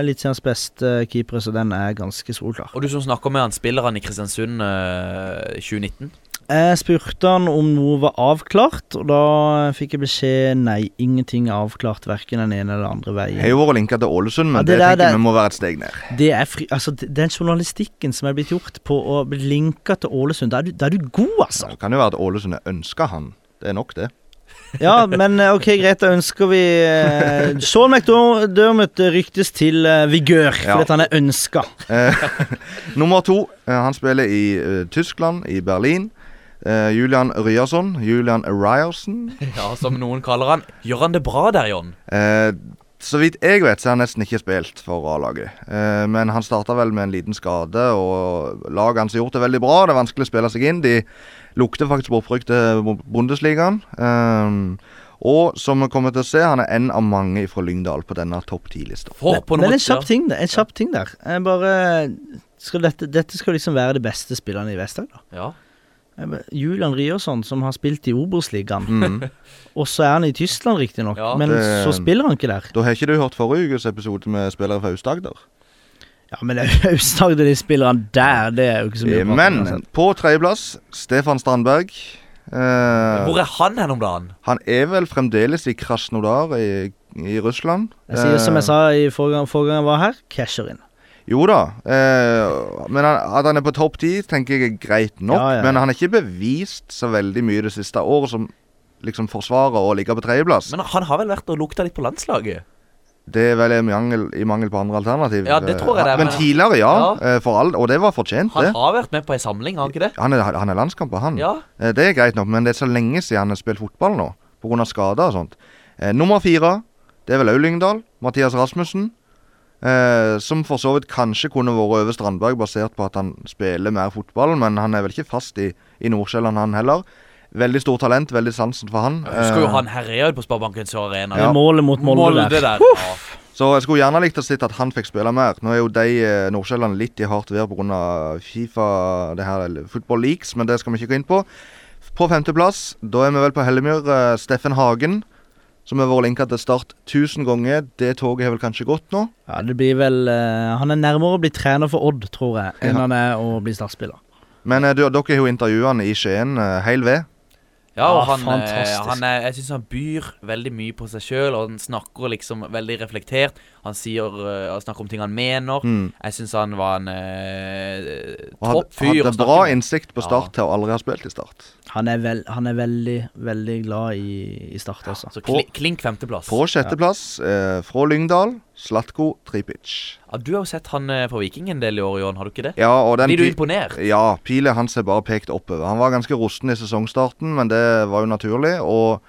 Eliteseriens beste keepere, så den er ganske solklar. Og du som snakker med han, spiller han i Kristiansund eh, 2019? Jeg spurte han om noe var avklart, og da fikk jeg beskjed nei, ingenting er avklart, verken den ene eller den andre veien. Jeg Har jo vært linka til Ålesund, men Ja, det, det der- tenker vi må være et steg ned. Det er fri, altså, den journalistikken som er blitt gjort på å bli linka til Ålesund, da er er du god, altså. Det kan jo være at Ålesund ønsker han. Det er nok, det. Ja, men eh, ok, greit, da ønsker vi uh, Sean McDermott ryktes til eh, vigør, Ja. fordi at han er ønska. Eh, nummer to. eh, han spiller i uh, Tyskland, i Berlin. Eh, Julian Ryerson. Julian Ryerson. Ja, som noen kaller han. Gjør han det bra der, John? Uh, så vidt jeg vet, så har han nesten ikke spilt for A-laget. Uh, men han starta vel med en liten skade, og laget hans har gjort det veldig bra. Det er vanskelig å spille seg inn. De lukter faktisk på opprykk til Bundesligaen. Eh, og som vi kommer til å se, han er en av mange fra Lyngdal på denne topp ti-lista. Men en kjapp ting, en kjapp ting der. Jeg bare skal dette, dette skal liksom være de beste spillerne i Vest-Agder. Ja. Bare- Julian Ryerson, som har spilt i Obos-ligaen. Mm. Og så er han i Tyskland, riktignok, Ja. men Det- så spiller han ikke der. Da har ikke du hørt forrige ukes episode med spillere fra Aust-Agder? Ja, men Aust-Agder, de spillerne der, det er jo ikke så mye Eh, Men på tredjeplass, Stefan Strandberg. Eh, Hvor er han hen om dagen? han er vel fremdeles i Krasnodar i, i Russland. Jeg sier som Eh, jeg sa i forrige gang, forrige gang jeg var her, casher inn. Jo da. Eh, men han, at han er på topp ti, tenker jeg er greit nok. Ja, ja, ja. Men han har ikke bevist så veldig mye det siste året som liksom forsvarer å ligge på tredjeplass. Men han har vel vært og lukta litt på landslaget? Det er vel i mangel, i mangel på andre alternativ. Ja, det tror jeg det er, Men men- tidligere, ja. Ja. eh, For all, og det var fortjent, Han det. har vært med på ei samling, har han ikke det? Han er, han er landskamper, han. Ja. Eh, Det er greit nok, men det er så lenge siden han har spilt fotball nå. Pga. skader og sånt. Eh, nummer fire, det er vel òg Lyngdal. Mathias Rasmussen. Eh, som for så vidt kanskje kunne vært over Strandberg, basert på at han spiller mer fotball. Men han er vel ikke fast i, i Nordsjælland, han heller. Veldig stort talent, veldig sansen for han. Jeg husker jo Eh, han herja på Sparebankens Arena. Er målet mot Molde, der. der. Ja. Så jeg skulle gjerne likt å se at han fikk spille mer. Nå er jo de eh, Nordsjælland litt i hardt vær pga. Fifa, det her eller Football Leaks, men det skal vi ikke gå inn på. På femteplass, da er vi vel på Hellemyr. eh, Steffen Hagen, som har vært linka til Start 1000 ganger. Det toget har vel kanskje gått nå? Ja, det blir vel uh, Han er nærmere å bli trener for Odd, tror jeg, enn Ja. han er å bli startspiller. Men uh, du, dere har jo intervjua han i Skien uh, heil ved. Ja, og han, eh, fantastisk. han er, jeg syns han byr veldig mye på seg sjøl, og han snakker liksom veldig reflektert. Han sier uh, snakker om ting han mener. Mm. Jeg syns han var en uh, topp fyr. hadde bra innsikt på start til å aldri ha spilt i start. Han er, vel, han er veldig, veldig glad i, i Start, altså. Så kli, klink femteplass. På sjetteplass, eh, fra Lyngdal, Slatko Tripic. Ja, du har jo sett han på Viking en del i år, Jon, har du ikke det? Ja, og den Blir du imponert? Ja, pilen hans er bare pekt oppover. Han var ganske rusten i sesongstarten, men det var jo naturlig. Og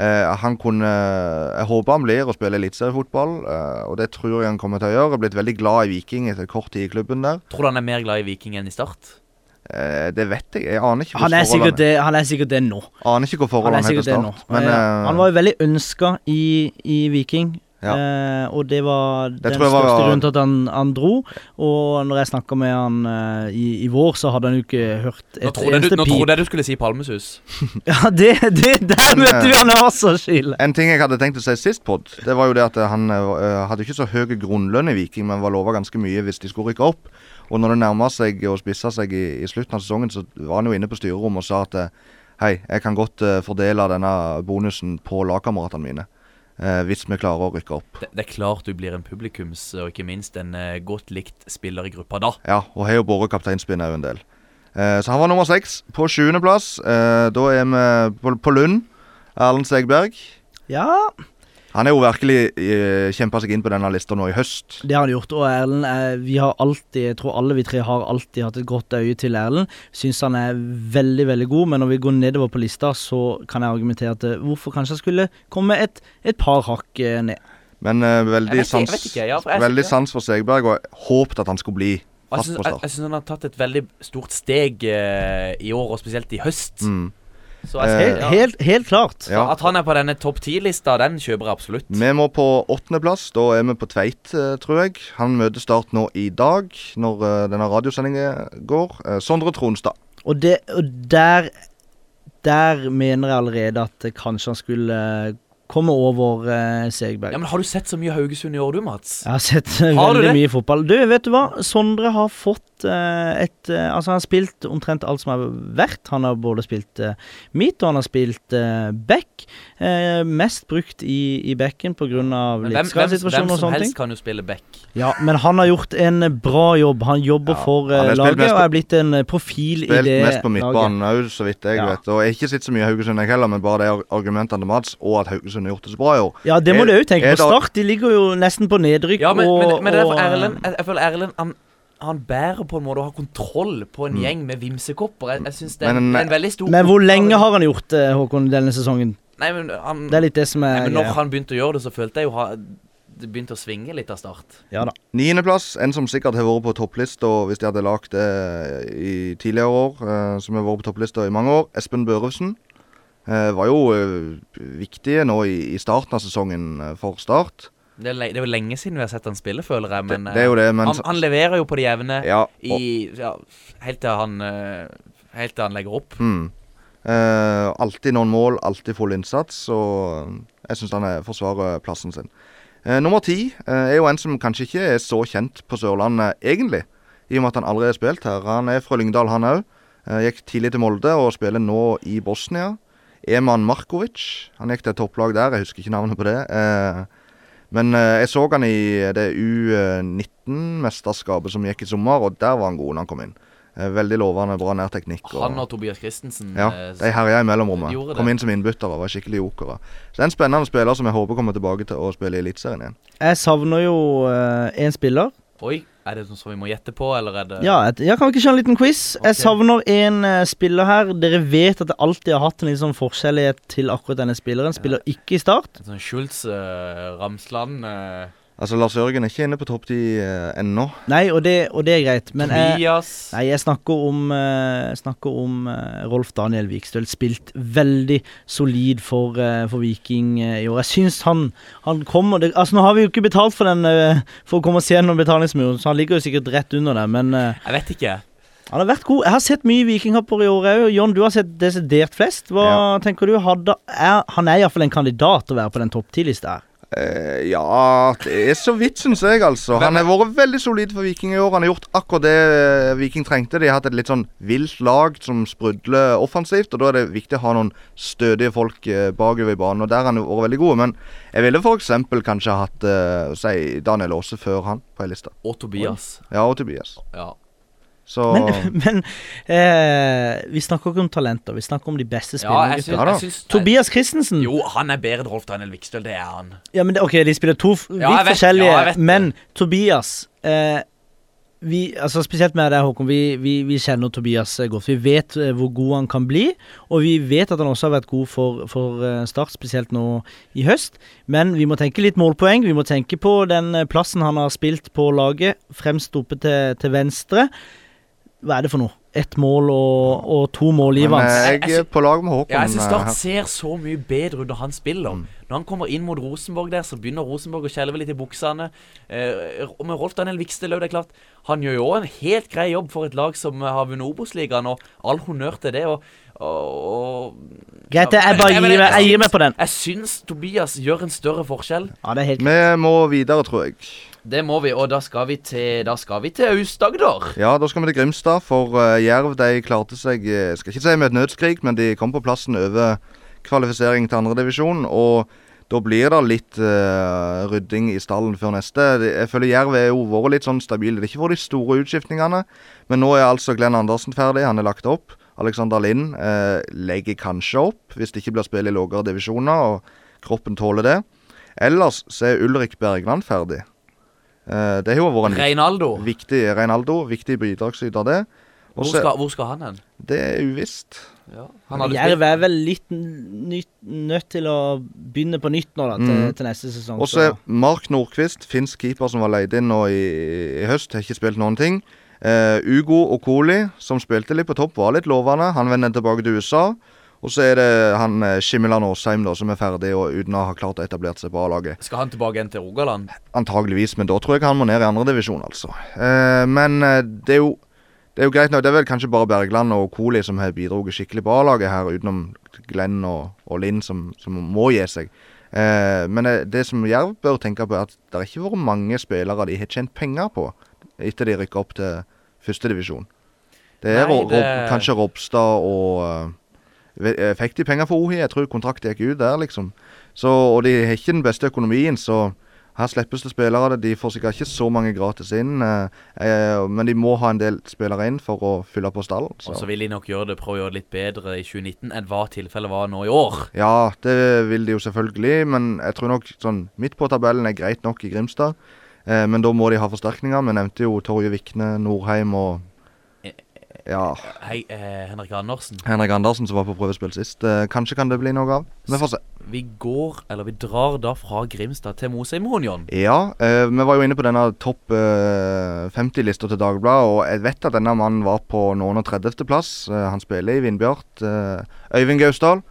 eh, han kunne Jeg håper han blir å spille eliteseriefotball, eh, og det tror jeg han kommer til å gjøre. Jeg er blitt veldig glad i Viking etter kort tid i klubben der. Tror du han er mer glad i Viking enn i Start? Eh, det vet jeg. Jeg aner ikke Han er, sikkert det, han er sikkert det nå. Aner ikke hvor forholdene er er til sikkert start. Men ja. eh, han var jo veldig ønska i, i Viking. Ja. Eh, og det var den største var- grunnen til at han, han dro. Og når jeg snakka med han eh, i, i vår, så hadde han jo ikke hørt et trodde, eneste du, nå pip. trodde jeg du skulle si Palmesus. Ja, det, det Der Men, møtte vi eh, han også, Skile. En ting jeg hadde tenkt å si sist, Pod, det var jo det at han uh, hadde ikke så høy grunnlønn i Viking, men var lova ganske mye hvis de skulle rykke opp. Og når det nærma seg og spissa seg i, i slutten av sesongen, så var han jo inne på styrerommet og sa at hei, jeg kan godt uh, fordele denne bonusen på lagkameratene mine. Eh, hvis vi klarer å rykke opp. Det, det er klart du blir en publikums, og ikke minst en eh, godt likt spiller i gruppa da. Ja, og har jo båret kapteinspinn òg en del. Eh, så han var nummer seks. På sjuendeplass, eh, da er vi på, på Lund. Erlend Segberg. Ja, Han har jo virkelig uh, kjempa seg inn på denne lista nå i høst. det har han gjort. Og Erlend, eh, vi har alltid, jeg tror alle vi tre har alltid hatt et godt øye til Erlend. Syns han er veldig, veldig god, men når vi går nedover på lista, så kan jeg argumentere at eh, hvorfor kanskje han skulle komme et, et par hakk eh, ned. Men eh, veldig, ikke, sans, ikke, ja, jeg veldig sans for Segberg, og håpet at han skulle bli fast på start. jeg syns han har tatt et veldig stort steg eh, i år, og spesielt i høst. Mm. Så jeg, Eh, Helt, ja. helt, helt klart. Ja. At han er på denne topp ti-lista, den kjøper jeg absolutt. Vi må på åttendeplass. Da er vi på Tveit, eh, tror jeg. Han møter Start nå i dag, når eh, denne radiosendingen går. Sondre Tronstad. Og, det, og der Der mener jeg allerede at kanskje han skulle komme over eh, Segberg. Ja, men Har du sett så mye Haugesund i år, du, Mats? Jeg har sett eh, Har veldig mye fotball. Du, vet du hva? Sondre har fått eh, et eh, Altså, han har spilt omtrent alt som har vært. Han har både spilt eh, midt, og han har spilt eh, back. Eh, mest brukt i, i backen pga. Men hvem, hvem, hvem livsskadesituasjoner Hvem som helst ting. kan jo spille back. Ja, men han har gjort en bra jobb. Han jobber Ja, for eh, han laget og er blitt en profil i det laget. Spilt mest på midtbanen òg, så vidt jeg Ja. vet. Og jeg har ikke sett så mye Haugesund jeg heller, men bare det argumentene til Mats, og at Haugesund har gjort det så bra i år. Ja, det må du òg tenke på. Start de ligger jo nesten på nedrykk. Ja, men, og, men, men det er for eh, Erlend jeg, jeg føler Erlend han, han bærer på en måte å ha kontroll på en Mm. gjeng med vimsekopper. Jeg, jeg synes det er, er en veldig stor Men hvor lenge har han gjort det, Håkon, denne sesongen? Nei, men, han, Det er litt det som nei, er men Når han begynte å gjøre det, så følte jeg jo ha, det begynte å svinge litt av start. Ja da. Niendeplass, en som sikkert har vært på topplista hvis de hadde lagd det i tidligere år, eh, som har vært på topplista i mange år. Espen Børufsen. Eh, var jo eh, viktige nå i, i starten av sesongen eh, for Start. Det er, det er jo lenge siden vi har sett han spille, føler jeg. Men det, det det, men han, han leverer jo på det jevne ja, i ja, Helt til han Helt til han legger opp. mm. Eh, alltid noen mål, alltid full innsats, og jeg syns han er, forsvarer plassen sin. Eh, nummer ti eh, er jo en som kanskje ikke er så kjent på Sørlandet egentlig, i og med at han aldri har spilt her. Han er fra Lyngdal, han òg. gikk tidlig til Molde og spiller nå i Bosnia. Eman Markovic. Han gikk til et topplag der, jeg husker ikke navnet på det. Eh, men eh, jeg så han i det U19-mesterskapet som gikk i sommer, og der var han god når han kom inn. Eh, veldig lovende, bra nærteknikk. og- Han og Tobias Christensen ja, de herja i mellomrommet. Kom inn som innbyttere, var skikkelig jokere. Så det er en spennende spiller som jeg håper kommer tilbake til å spille i Eliteserien igjen. Jeg savner jo én spiller. Oi, er det noe som vi må gjette på, eller er det Ja, et, jeg kan vi ikke kjøre en liten quiz? Okay. Jeg savner en uh, spiller her. Dere vet at jeg alltid har hatt en litt sånn forskjellighet til akkurat denne spilleren. Spiller ikke i Start. En sånn Schultz eh, Ramsland eh, Altså, Lars Jørgen er ikke inne på topp ti eh, ennå. Nei, og det, og det er greit, men jeg, Nei, jeg snakker om, eh, snakker om eh, Rolf Daniel Vikstøl. Spilt veldig solid for, eh, for Viking eh, i år. Jeg syns han, han kommer det, Altså Nå har vi jo ikke betalt for den eh, For å komme oss gjennom betalingsmuren, så han ligger jo sikkert rett under der, men eh, Jeg vet ikke. han har vært god. Jeg har sett mye vikingkamper i år òg. John, du har sett desidert flest. Hva tenker du? Hadde, er, han er iallfall en kandidat til å være på den topp ti-lista her. Eh, ja, det er så vidt, syns jeg, altså. Han har vært veldig solid for Viking i år. Han har gjort akkurat det eh, Viking trengte. De har hatt et litt sånn vilt lag som sprudler offensivt, og da er det viktig å ha noen stødige folk eh, bakover i banen, og der har han vært veldig god, Men jeg ville f.eks. kanskje hatt eh, si Daniel Aase før han på ei liste. Og Tobias. Ja, og Tobias. Ja. Så Men, men eh, vi snakker ikke om talenter, vi snakker om de beste spillerne. Ja Tobias Christensen. Jo, han er bedre enn Rolf Daniel Vikstøl, det er han. Ja, men det, ok, de spiller to vidt Ja, forskjellige, ja, men Tobias eh, vi, altså Spesielt med deg, Håkon. Vi, vi, vi kjenner Tobias eh, godt. Vi vet eh, hvor god han kan bli, og vi vet at han også har vært god for, for eh, Start, spesielt nå i høst. Men vi må tenke litt målpoeng. Vi må tenke på den plassen han har spilt på laget, fremst oppe til, til venstre. Hva er det for noe? Ett mål og, og to Men i eh, Jeg er på lag med Håkon. Ja, jeg syns eh, Start ser så mye bedre ut når han spiller. Mm. Når han kommer inn mot Rosenborg der, så begynner Rosenborg å skjelve litt i buksene. Eh, og med Rolf Daniel Vikstelaug, det er klart. Han gjør jo en helt grei jobb for et lag som eh, har vunnet Obos-ligaen, og all honnør til det. Og, og, Greit, jeg bare gir jeg gir meg på den. Jeg syns Tobias gjør en større forskjell. Ja, det er helt Vi må videre, tror jeg. Det må vi, og da skal vi til Da skal vi til Aust-Agder. Ja, da skal vi til Grimstad, for uh, Jerv de klarte seg eh, Jeg skal ikke si med et nødskrik, men de kom på plassen over kvalifisering til andredivisjon. Og da blir det litt uh, rydding i stallen før neste. Jeg føler Jerv er jo vært litt sånn stabile. Det er ikke for de store utskiftningene, men nå er altså Glenn Andersen ferdig. Han er lagt opp. Alexander Lind eh, legger kanskje opp, hvis det ikke blir spill i lavere divisjoner, og kroppen tåler det. Ellers så er Ulrik Bergland ferdig. Eh, det har jo vært en Reinaldo. Viktig Reinaldo, viktig bidragsyter det. Hvor skal, hvor skal han hen? Det er uvisst. Ja. Han Jerv er vel litt nytt, nødt til å begynne på nytt nå da, til, Mm. til neste sesong. Og så er Mark Nordqvist, finsk keeper som var leid inn nå i, i høst, har ikke spilt noen ting. Eh, Ugo Okoli, som spilte litt på topp, var litt lovende. Han vender tilbake til USA. Og så er det han eh, Skimmeland Aasheim da, som er ferdig og uten å ha klart å etablere seg på A-laget. Skal han tilbake igjen til Rogaland? Antageligvis, men da tror jeg han må ned i andredivisjon, altså. Eh, men eh, det er jo det er jo greit nok. Det er vel kanskje bare Bergland og Koli som har bidratt skikkelig på A-laget her, utenom Glenn og, og Linn som, som må gi seg. Eh, men det, det som Jerv bør tenke på, er at det har ikke vært mange spillere de har tjent penger på etter de rykka opp til førstedivisjon. Det er Nei, det- Rob, kanskje Ropstad og eh, eh, Fikk de penger for Ohi? Jeg tror kontrakten gikk ut der, liksom. Så, og de har ikke den beste økonomien, så her slippes det spillere. De får sikkert ikke så mange gratis inn, eh, eh, men de må ha en del spillere inn for å fylle på stallen. Så. Og så Så. vil de nok gjøre det, prøve å gjøre det litt bedre i 2019 enn hva tilfellet var nå i år. Ja, det vil de jo selvfølgelig, men jeg tror nok sånn midt på tabellen er greit nok i Grimstad. Eh, men da må de ha forsterkninger. Vi nevnte jo Torje Vikne, Norheim og ja, Hei, eh, Henrik Andersen. Henrik Andersen som var på prøvespill sist. Eh, kanskje kan det bli noe av. Vi får se. Vi går, eller vi drar da fra Grimstad til Mosheimoen, Jon. Ja, eh, vi var jo inne på denne topp eh, 50-lista til Dagbladet, og jeg vet at denne mannen var på noen og 30.-plass. Eh, han spiller i Vindbjart. Eh, Øyvind Gausdal.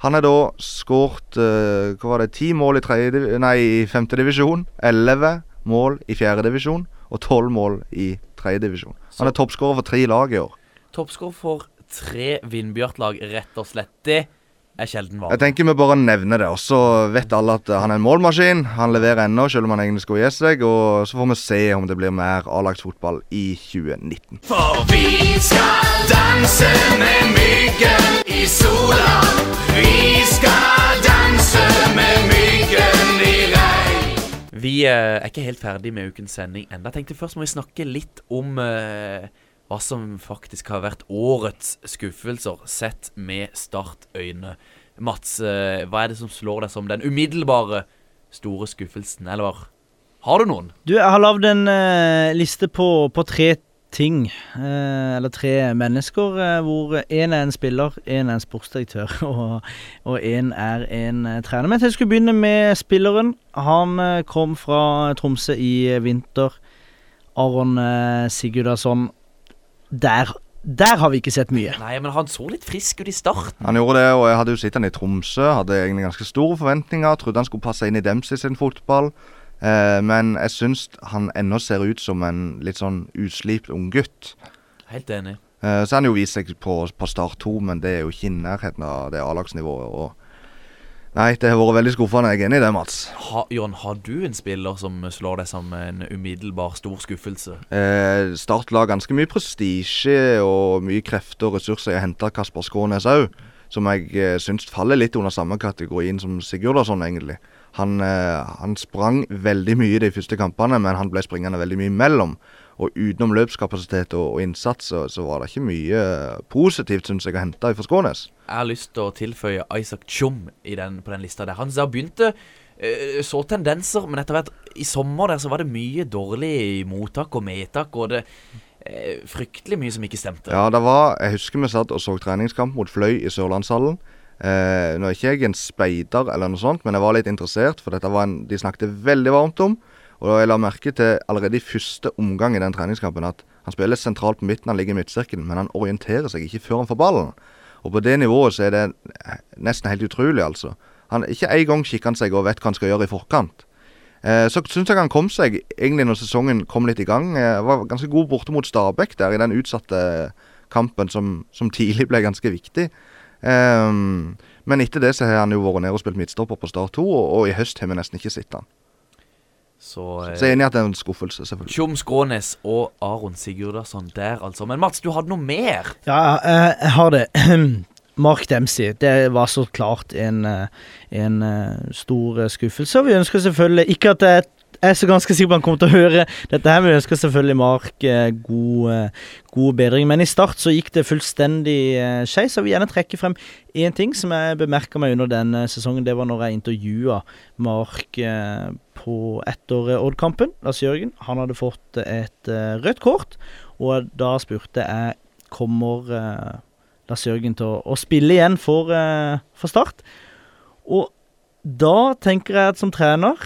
Han har da skåret eh, hva var det, ti mål i, tredje, nei, i femte divisjon, elleve mål i fjerde divisjon og tolv mål i tredje divisjon. Han er toppskårer for tre lag i år. Toppskårer for tre Vindbjart-lag, rett og slett. Det er sjelden Jeg tenker vi bare nevner det, og så vet alle at han er en målmaskin. Han leverer ennå, selv om han egentlig skulle gi seg. Og så får vi se om det blir mer A-lagsfotball i 2019. For vi skal danse med myggen i sola. Vi skal danse med myggen i regn. Vi eh, er ikke helt ferdig med ukens sending. Jeg tenkte Først må vi snakke litt om eh, hva som faktisk har vært årets skuffelser, sett med Start-øyne. Mats, eh, hva er det som slår deg som den umiddelbare store skuffelsen, eller har du noen? Du, jeg har lagd en eh, liste på, på tre ting, eh, eller tre mennesker, eh, hvor én er en spiller, én er en sportsdirektør, og, én er en eh, trener. Men jeg skulle begynne med spilleren. Han eh, kom fra Tromsø i vinter. Aron eh, Sigurdarsson. Der, der har vi ikke sett mye. Nei, men han så litt frisk ut i starten. Han gjorde det, og jeg hadde jo sett han i Tromsø. Hadde egentlig ganske store forventninger. Trodde han skulle passe inn i Dempsey sin fotball. Eh, men jeg syns han ennå ser ut som en litt sånn uslipt unggutt. Helt enig. Eh, så han jo vist seg på, på Start 2, men det er jo ikke i nærheten av det A-lagsnivået. Og Nei, det har vært veldig skuffende. Jeg er enig i det, Mats. Ha, Jon, har du en spiller som slår deg som en umiddelbar stor skuffelse? Eh, Start la ganske mye prestisje og mye krefter og ressurser i å hente Kasper Skånes òg. Som jeg eh, syns faller litt under samme kategorien som Sigurdarsson, egentlig. Han, eh, han sprang veldig mye de første kampene, men han ble springende veldig mye imellom. Og utenom løpskapasitet og, og innsats, så, så var det ikke mye eh, positivt, synes jeg, å hente fra Skånes. Jeg har lyst til å tilføye Isaac Chum i den, på den lista der. Han der begynte eh, så tendenser, men etter hvert i sommer der så var det mye dårlig mottak og medtak, og det fryktelig mye som ikke stemte. Ja, det var Jeg husker vi satt og så treningskamp mot Fløy i Sørlandshallen. Eh, nå er ikke jeg en speider eller noe sånt, men jeg var litt interessert, for dette var en de snakket veldig varmt om. Og jeg la merke til allerede i første omgang i den treningskampen at han spiller sentralt på midten, han ligger i midtsirkelen, men han orienterer seg ikke før han får ballen. Og på det nivået så er det nesten helt utrolig, altså. Han, ikke en gang kikker han seg og vet hva han skal gjøre i forkant. Eh, så syns jeg han kom seg egentlig når sesongen kom litt i gang. Eh, var ganske god borte mot Stabæk der i den utsatte kampen som, som tidlig ble ganske viktig. Eh, men etter det så har han jo vært nede og spilt midtstopper på Start 2, og, og i høst har vi nesten ikke sett han. Så, Så eh, jeg er enig i at det er en skuffelse, selvfølgelig. Tjom Skrånes og Aron Sigurdarsson der, altså. Men Mats, du hadde noe mer? Ja, jeg, har det. Mark Dempsey, det var så klart en, eh, en eh, stor skuffelse. Og vi ønsker selvfølgelig Ikke at jeg er så ganske sikker på han kommer til å høre dette her, vi ønsker selvfølgelig Mark eh, god, eh, god bedring. Men i start så gikk det fullstendig eh, skeis. Jeg vil gjerne trekke frem én ting som jeg bemerka meg under denne sesongen. Det var når jeg intervjua Mark på etter Odd-kampen. Lars Jørgen. Han hadde fått et rødt kort, og da spurte jeg kommer Lars Jørgen til å, spille igjen for, for Start. Og da tenker jeg at som trener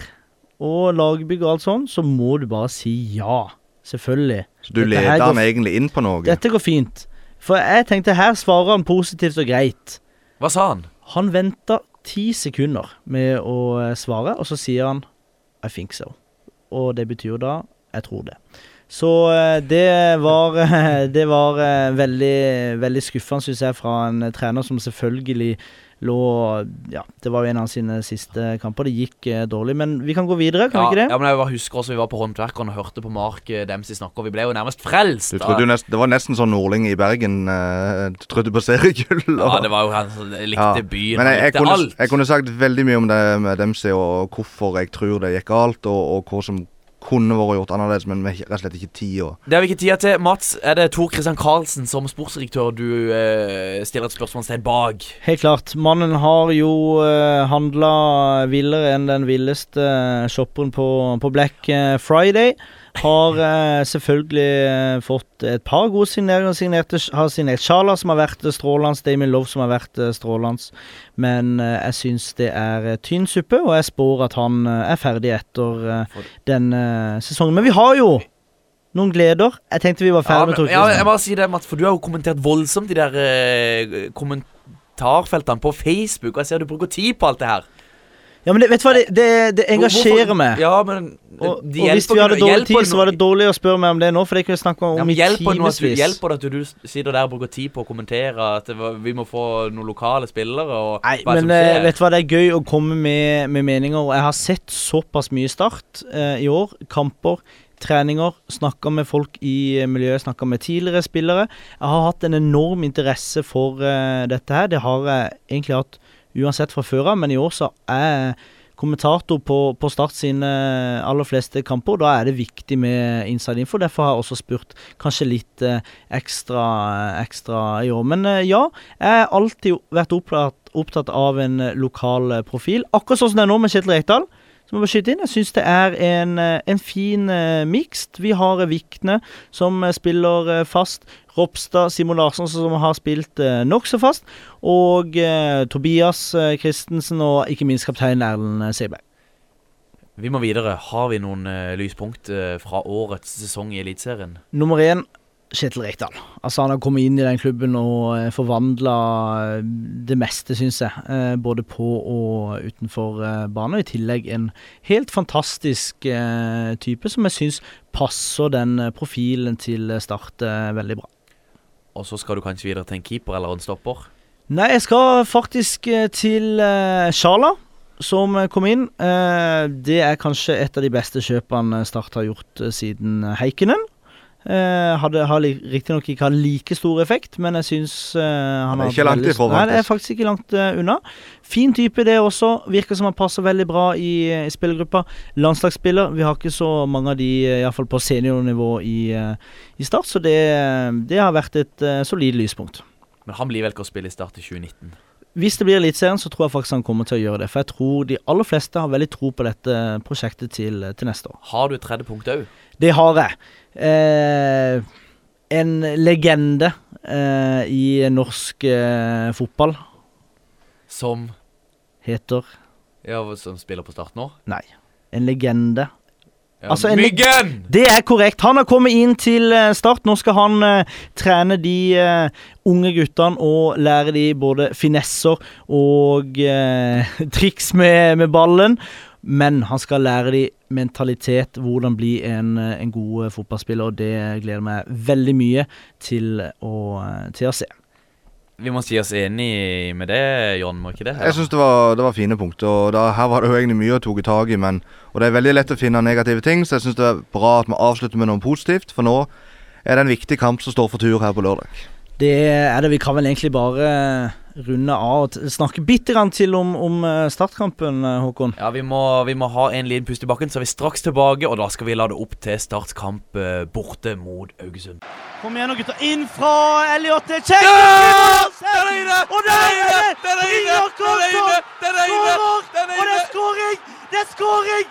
og lagbygg og alt sånn, så må du bare si ja. Selvfølgelig. Så du Dette leder går han egentlig inn på noe? Dette går fint. For jeg tenkte her svarer han positivt og greit. Hva sa han? Han venta ti sekunder med å eh, svare, og så sier han I think so. Og det betyr da jeg tror det. Så eh, det var Det var eh, veldig, veldig skuffende, syns jeg, fra en trener som selvfølgelig lå Ja, det var jo en av sine siste kamper. Det gikk eh, dårlig, men vi kan gå videre, kan Ja, vi ikke det? ja, men jeg bare husker også vi var på Håndverkeren og hørte på Mark eh, Dempsey snakke, og vi ble jo nærmest frelst. Du trodde jo nesten, det var nesten sånn Nordling i Bergen eh, Du trodde på seriegull. Ja, det var jo han som likte Ja, byen, Men jeg, jeg, kunne, alt. jeg kunne sagt veldig mye om det med Dempsey og hvorfor jeg tror det gikk galt, og, og hva som kunne vært gjort annerledes, men vi har rett og slett ikke tid. Det har vi ikke tida til. Mats, er det Tor Christian Karlsen som sportsdirektør du eh, stiller et spørsmålstegn bak? Helt klart. Mannen har jo eh, handla villere enn den villeste eh, shopperen på, på Black eh, Friday. Har eh, selvfølgelig eh, fått et par gode signeringer. Signerte, har signert Sjala, som har vært eh, strålende. Damien Love, som har vært eh, strålende. Men eh, jeg syns det er tynn suppe, og jeg spår at han er ferdig etter eh, denne den sesongen. Men vi har jo noen gleder. Jeg tenkte vi var Ja, ferdig med Torkelsen. Ja, jeg bare si det, Mats, for du har jo kommentert voldsomt de der kommentarfeltene på Facebook, og jeg ser du bruker tid på alt det her. Ja, men det, vet du hva, det, det, det engasjerer meg. Ja, men Og, og hvis vi hadde dårlig tid, så var det dårlig å spørre meg om det nå, for det kunne jeg snakke om ja, i men hjelper, du, timevis. hjelper det at du sitter der og bruker tid på å kommentere at vi må få noen lokale spillere? Og Nei, hva men som eh, skjer? vet du hva, det er gøy å komme med, med meninger. Og jeg har sett såpass mye Start eh, i år. Kamper, treninger. Snakka med folk i eh, miljøet, snakka med tidligere spillere. Jeg har hatt en enorm interesse for eh, dette her. Det har jeg egentlig hatt uansett fra før av, men i år så er kommentator på, på Start sine aller fleste kamper. Da er det viktig med inside info. Derfor har jeg også spurt kanskje litt eh, ekstra, ekstra i år. Men eh, ja, jeg har alltid vært opptatt, opptatt av en eh, lokal eh, profil. Akkurat sånn som det er nå med Kjetil Rekdal. Så må vi skyte inn. Jeg syns det er en, eh, en fin uh, mikst. Vi har eh, Vikne som eh, spiller eh, fast. Ropstad, Simon Larsson som har spilt uh, nokså fast. Og eh, Tobias eh, Christensen og ikke minst kaptein Erlend Seberg. Vi må videre. Har vi noen eh, lyspunkt eh, fra årets sesong i Eliteserien? Nummer én Kjetil Rekdal. Altså Han har kommet inn i den klubben og eh, forvandla eh, det meste, syns jeg. Eh, både på og utenfor banen. Og I tillegg en helt fantastisk type som jeg syns passer den profilen til Start veldig bra. Og så skal du kanskje videre til en keeper eller en stopper? Nei, jeg skal faktisk til Sjala, som kom inn. Det er kanskje et av de beste kjøpene Start har gjort siden Heikenen. Uh, hadde, har riktignok ikke hatt like stor effekt, men jeg syns uh, han er har ikke langt veldig- ifra, Nei, det er faktisk. ikke langt uh, unna. Fin type, det også. Virker som han passer veldig bra i, i spillergruppa. Landslagsspiller. Vi har ikke så mange av de, iallfall på seniornivå i, eh, i Start, så det, det har vært et eh, solid lyspunkt. Men han blir vel ikke å spille i Start i 2019. Hvis det blir Eliteserien, så tror jeg faktisk han kommer til å gjøre det. For jeg tror de aller fleste har veldig tro på dette prosjektet til, til neste år. Har du et tredje punkt òg? Det har jeg. Eh, en legende eh, i norsk eh, fotball Som heter Ja, som spiller på Start nå? Nei. En legende. Ja, Altså, en- Myggen! Det er korrekt. Han har kommet inn til eh, Start. Nå skal han uh, trene de uh, unge guttene og lære de både finesser og uh, triks med, med ballen. Men han skal lære de mentalitet, hvordan bli en, en god fotballspiller. Og det gleder meg veldig mye til å, til å se. Vi må si oss enig med det, John, må ikke det? Jeg syns det, var- det var fine punkter. og da, Her var det jo egentlig mye å ta tak i, men Og det er veldig lett å finne negative ting, så jeg syns det er bra at vi avslutter med noe positivt. For nå er det en viktig kamp som står for tur her på lørdag. Det er det. Vi kan vel egentlig bare eh, runde av og snakke bitte grann til om, om eh, startkampen, eh, Håkon. Ja, vi må, vi må ha en liten pust i bakken, så er vi straks tilbake. Og da skal vi la det opp til startkamp borte mot Haugesund. Kom igjen nå, gutter. Inn fra Elliot. Det er kjekt! Der er inne! Og der er det! Der er inne! Der er inne! Der er Og det er skåring! Det er skåring!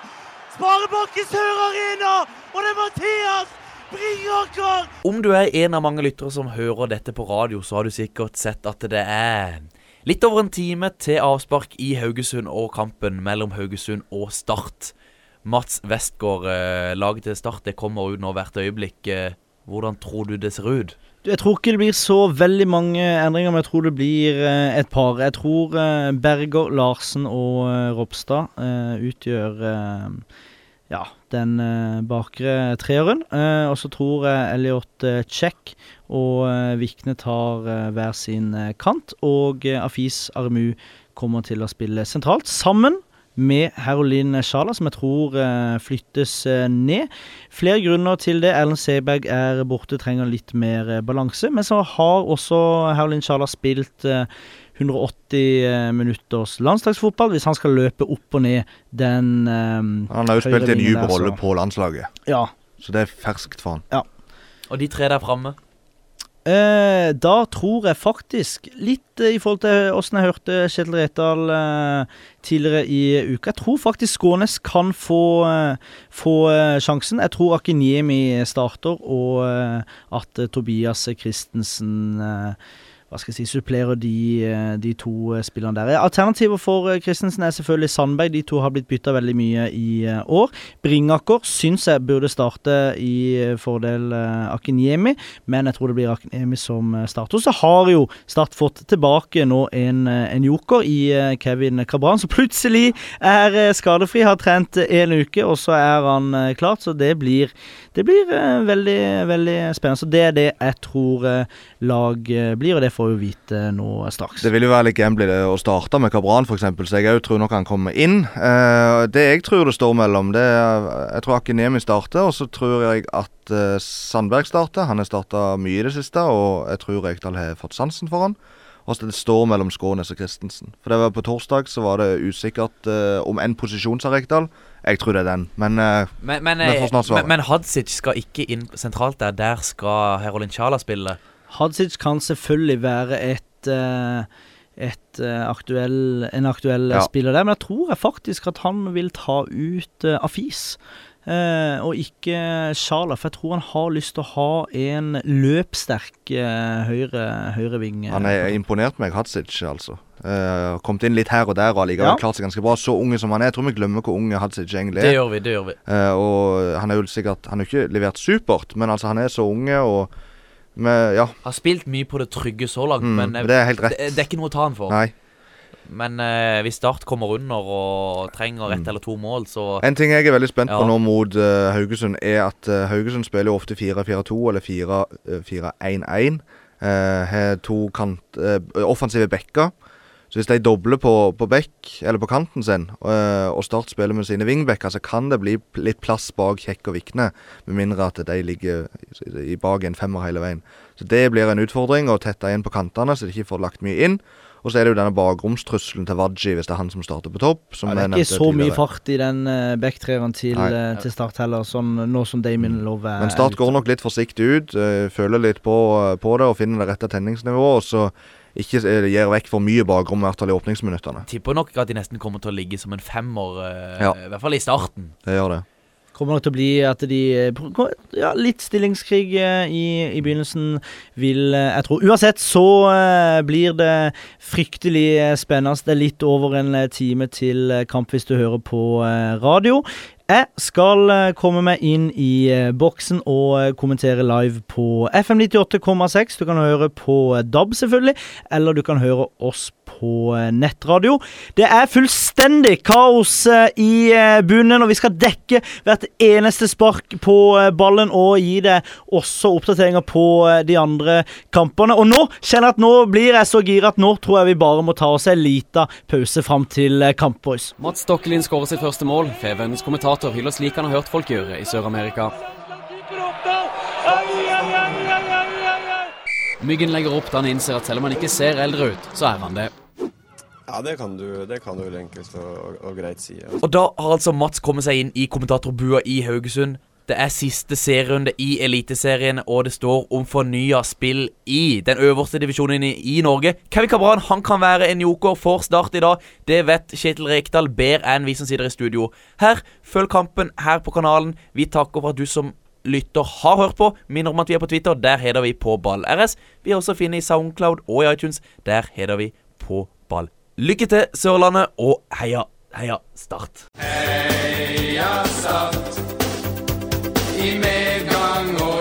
Sparebanken Sør Arena! Og det er Mathias Bringaker! Om du er en av mange lyttere som hører dette på radio, så har du sikkert sett at det er litt over en time til avspark i Haugesund og kampen mellom Haugesund og Start. Mats Westgård, eh, laget til Start, det kommer ut nå hvert øyeblikk. Hvordan tror du det ser ut? Jeg tror ikke det blir så veldig mange endringer, men jeg tror det blir eh, et par. Jeg tror eh, Berger, Larsen og eh, Ropstad utgjør ja, den bakre treeren. Og så tror jeg Elliot Check og Vikne tar hver sin kant. Og Afis Armu kommer til å spille sentralt, sammen med Herolin Sjala, som jeg tror eh, flyttes eh, ned. Flere grunner til det. Erlend Seberg er borte, trenger litt mer eh, balanse. Men så har også Herolin Sjala spilt eh, 180 eh, minutters landslagsfotball. Hvis han skal løpe opp og ned den eh, Han har jo spilt en dyp rolle på landslaget, Ja. så det er ferskt for han. Og de tre der framme? Eh, da tror jeg faktisk, litt eh, i forhold til åssen jeg hørte Kjetil Rekdal eh, tidligere i uka Jeg tror faktisk Skånes kan få, eh, få eh, sjansen. Jeg tror Akinyemi starter, og eh, at Tobias Christensen eh, hva skal jeg si, supplerer de, eh, de to eh, spillerne der. Alternativer for eh, Christensen er selvfølgelig Sandberg. De to har blitt bytta veldig mye i eh, år. Bringaker syns jeg burde starte i eh, fordel Akinyemi, men jeg tror det blir Akinyemi som eh, starter. Så har jo Start fått tilbake nå en, eh, en joker i eh, Kevin Cabran, som plutselig er eh, skadefri. Har trent en uke, og så er han eh, klart. Så det blir, det blir eh, veldig, veldig spennende. Så det er det jeg tror eh, lag eh, blir, og det får vi vite nå straks. Det vil jo være litt gambly å starte med Kabran f.eks., så jeg òg tror nok han kommer inn. Eh, det jeg tror det står mellom, det er Jeg tror Akinemi starter, og så tror jeg at eh, Sandberg starter. Han har starta mye i det siste, og jeg tror Rekdal har fått sansen for han. Og så det står mellom Skånes og Christensen. For det var På torsdag så var det usikkert uh, om en posisjon, sa Rekdal. Jeg tror det er den, men uh, Men, men, eh, men, men Hadzic skal ikke inn sentralt der. Der skal Herolin Chala spille. Hadzic kan selvfølgelig være et uh, et uh, aktuell, en aktuell Ja. spiller der, men jeg tror jeg faktisk at han vil ta ut uh, Afis. Eh, og ikke Sjala, for jeg tror han har lyst til å ha en løpssterk eh, høyre, høyreving. eh, han er imponert meg, Hadzic, altså. Eh, kommet inn litt her og der og allikevel Ja. klart seg ganske bra. Så unge som han er. Jeg tror vi glemmer hvor unge Hadzic egentlig Det er. gjør vi. det gjør vi Eh, og han er jo sikkert Han har jo ikke levert supert, men altså han er så unge og med, Ja. Har spilt mye på det trygge så langt, Mm, men det er helt rett. det, det er ikke noe å ta han for. Nei. Men eh, hvis Start kommer under og trenger ett Mm. eller to mål, så En ting jeg er veldig spent på nå mot uh, Haugesund, er at uh, Haugesund spiller ofte 4-4-2 eller 4-4-1-1. eh, har to kant, offensive backer. Så hvis de dobler på, på bekk, eller på kanten sin, og Start spiller med sine wingbacker, så kan det bli litt plass bak Kjekk og Vikne, med mindre at de ligger i bak en femmer hele veien. Så det blir en utfordring å tette igjen på kantene, så de ikke får lagt mye inn. Og så er det jo denne bakromstrusselen til Wadji, hvis det er han som starter på topp. Som Ja, det er ikke så mye fart i den uh, backtreeren til, eh, til Start heller, sånn nå som Damien Love er Men Start går nok litt forsiktig ut, uh, føler litt på, på det og finner det rette tenningsnivået. Og så ikke eh, gir vekk for mye bakrom, i hvert fall i åpningsminuttene. Tipper nok at de nesten kommer til å ligge som en femmer, eh, Ja. i hvert fall i starten. Det gjør det. Kommer nok til å bli at de eh, Ja, litt stillingskrig eh, i, i begynnelsen, vil eh, jeg tro. Uansett så blir det fryktelig spennende. Det er litt over en time til kamp hvis du hører på radio. Jeg skal eh, komme meg inn i eh, boksen og eh, kommentere live på FM 98,6. Du kan høre på DAB, selvfølgelig, eller du kan høre oss på nettradio. Det er fullstendig kaos i bunnen, og vi skal dekke hvert eneste spark på ballen og gi deg også oppdateringer på de andre kampene. Og nå kjenner jeg at nå blir jeg så gira at nå tror jeg vi bare må ta oss en liten pause fram til Kampboys. kamp, boys. Mats Stokkelin skårer sitt første mål. Fevens kommentator hyller slik han har hørt folk gjøre i Sør-Amerika. Myggen legger opp da han innser at selv om han ikke ser eldre ut, så er han det. Ja, det kan du, det kan du vel enkelt og, og, og greit si. Ja. Og da har altså Mats kommet seg inn i kommentatorbua i Haugesund. Det er siste serierunde i Eliteserien, og det står om fornya spill i den øverste divisjonen i, Norge. Kevin Cabran han kan være en joker for Start i dag. Det vet Kjetil Rekdal bedre enn vi som sitter i studio. Her, følg kampen her på kanalen. Vi takker for at du som lytter har hørt på. Minner om at vi er på Twitter. Der heter vi på Ball RS. Vi er også å finne i Soundcloud og i iTunes. Der heter vi på Ball. Lykke til, Sørlandet, og heia, heia Start. Heia Start. i medgang og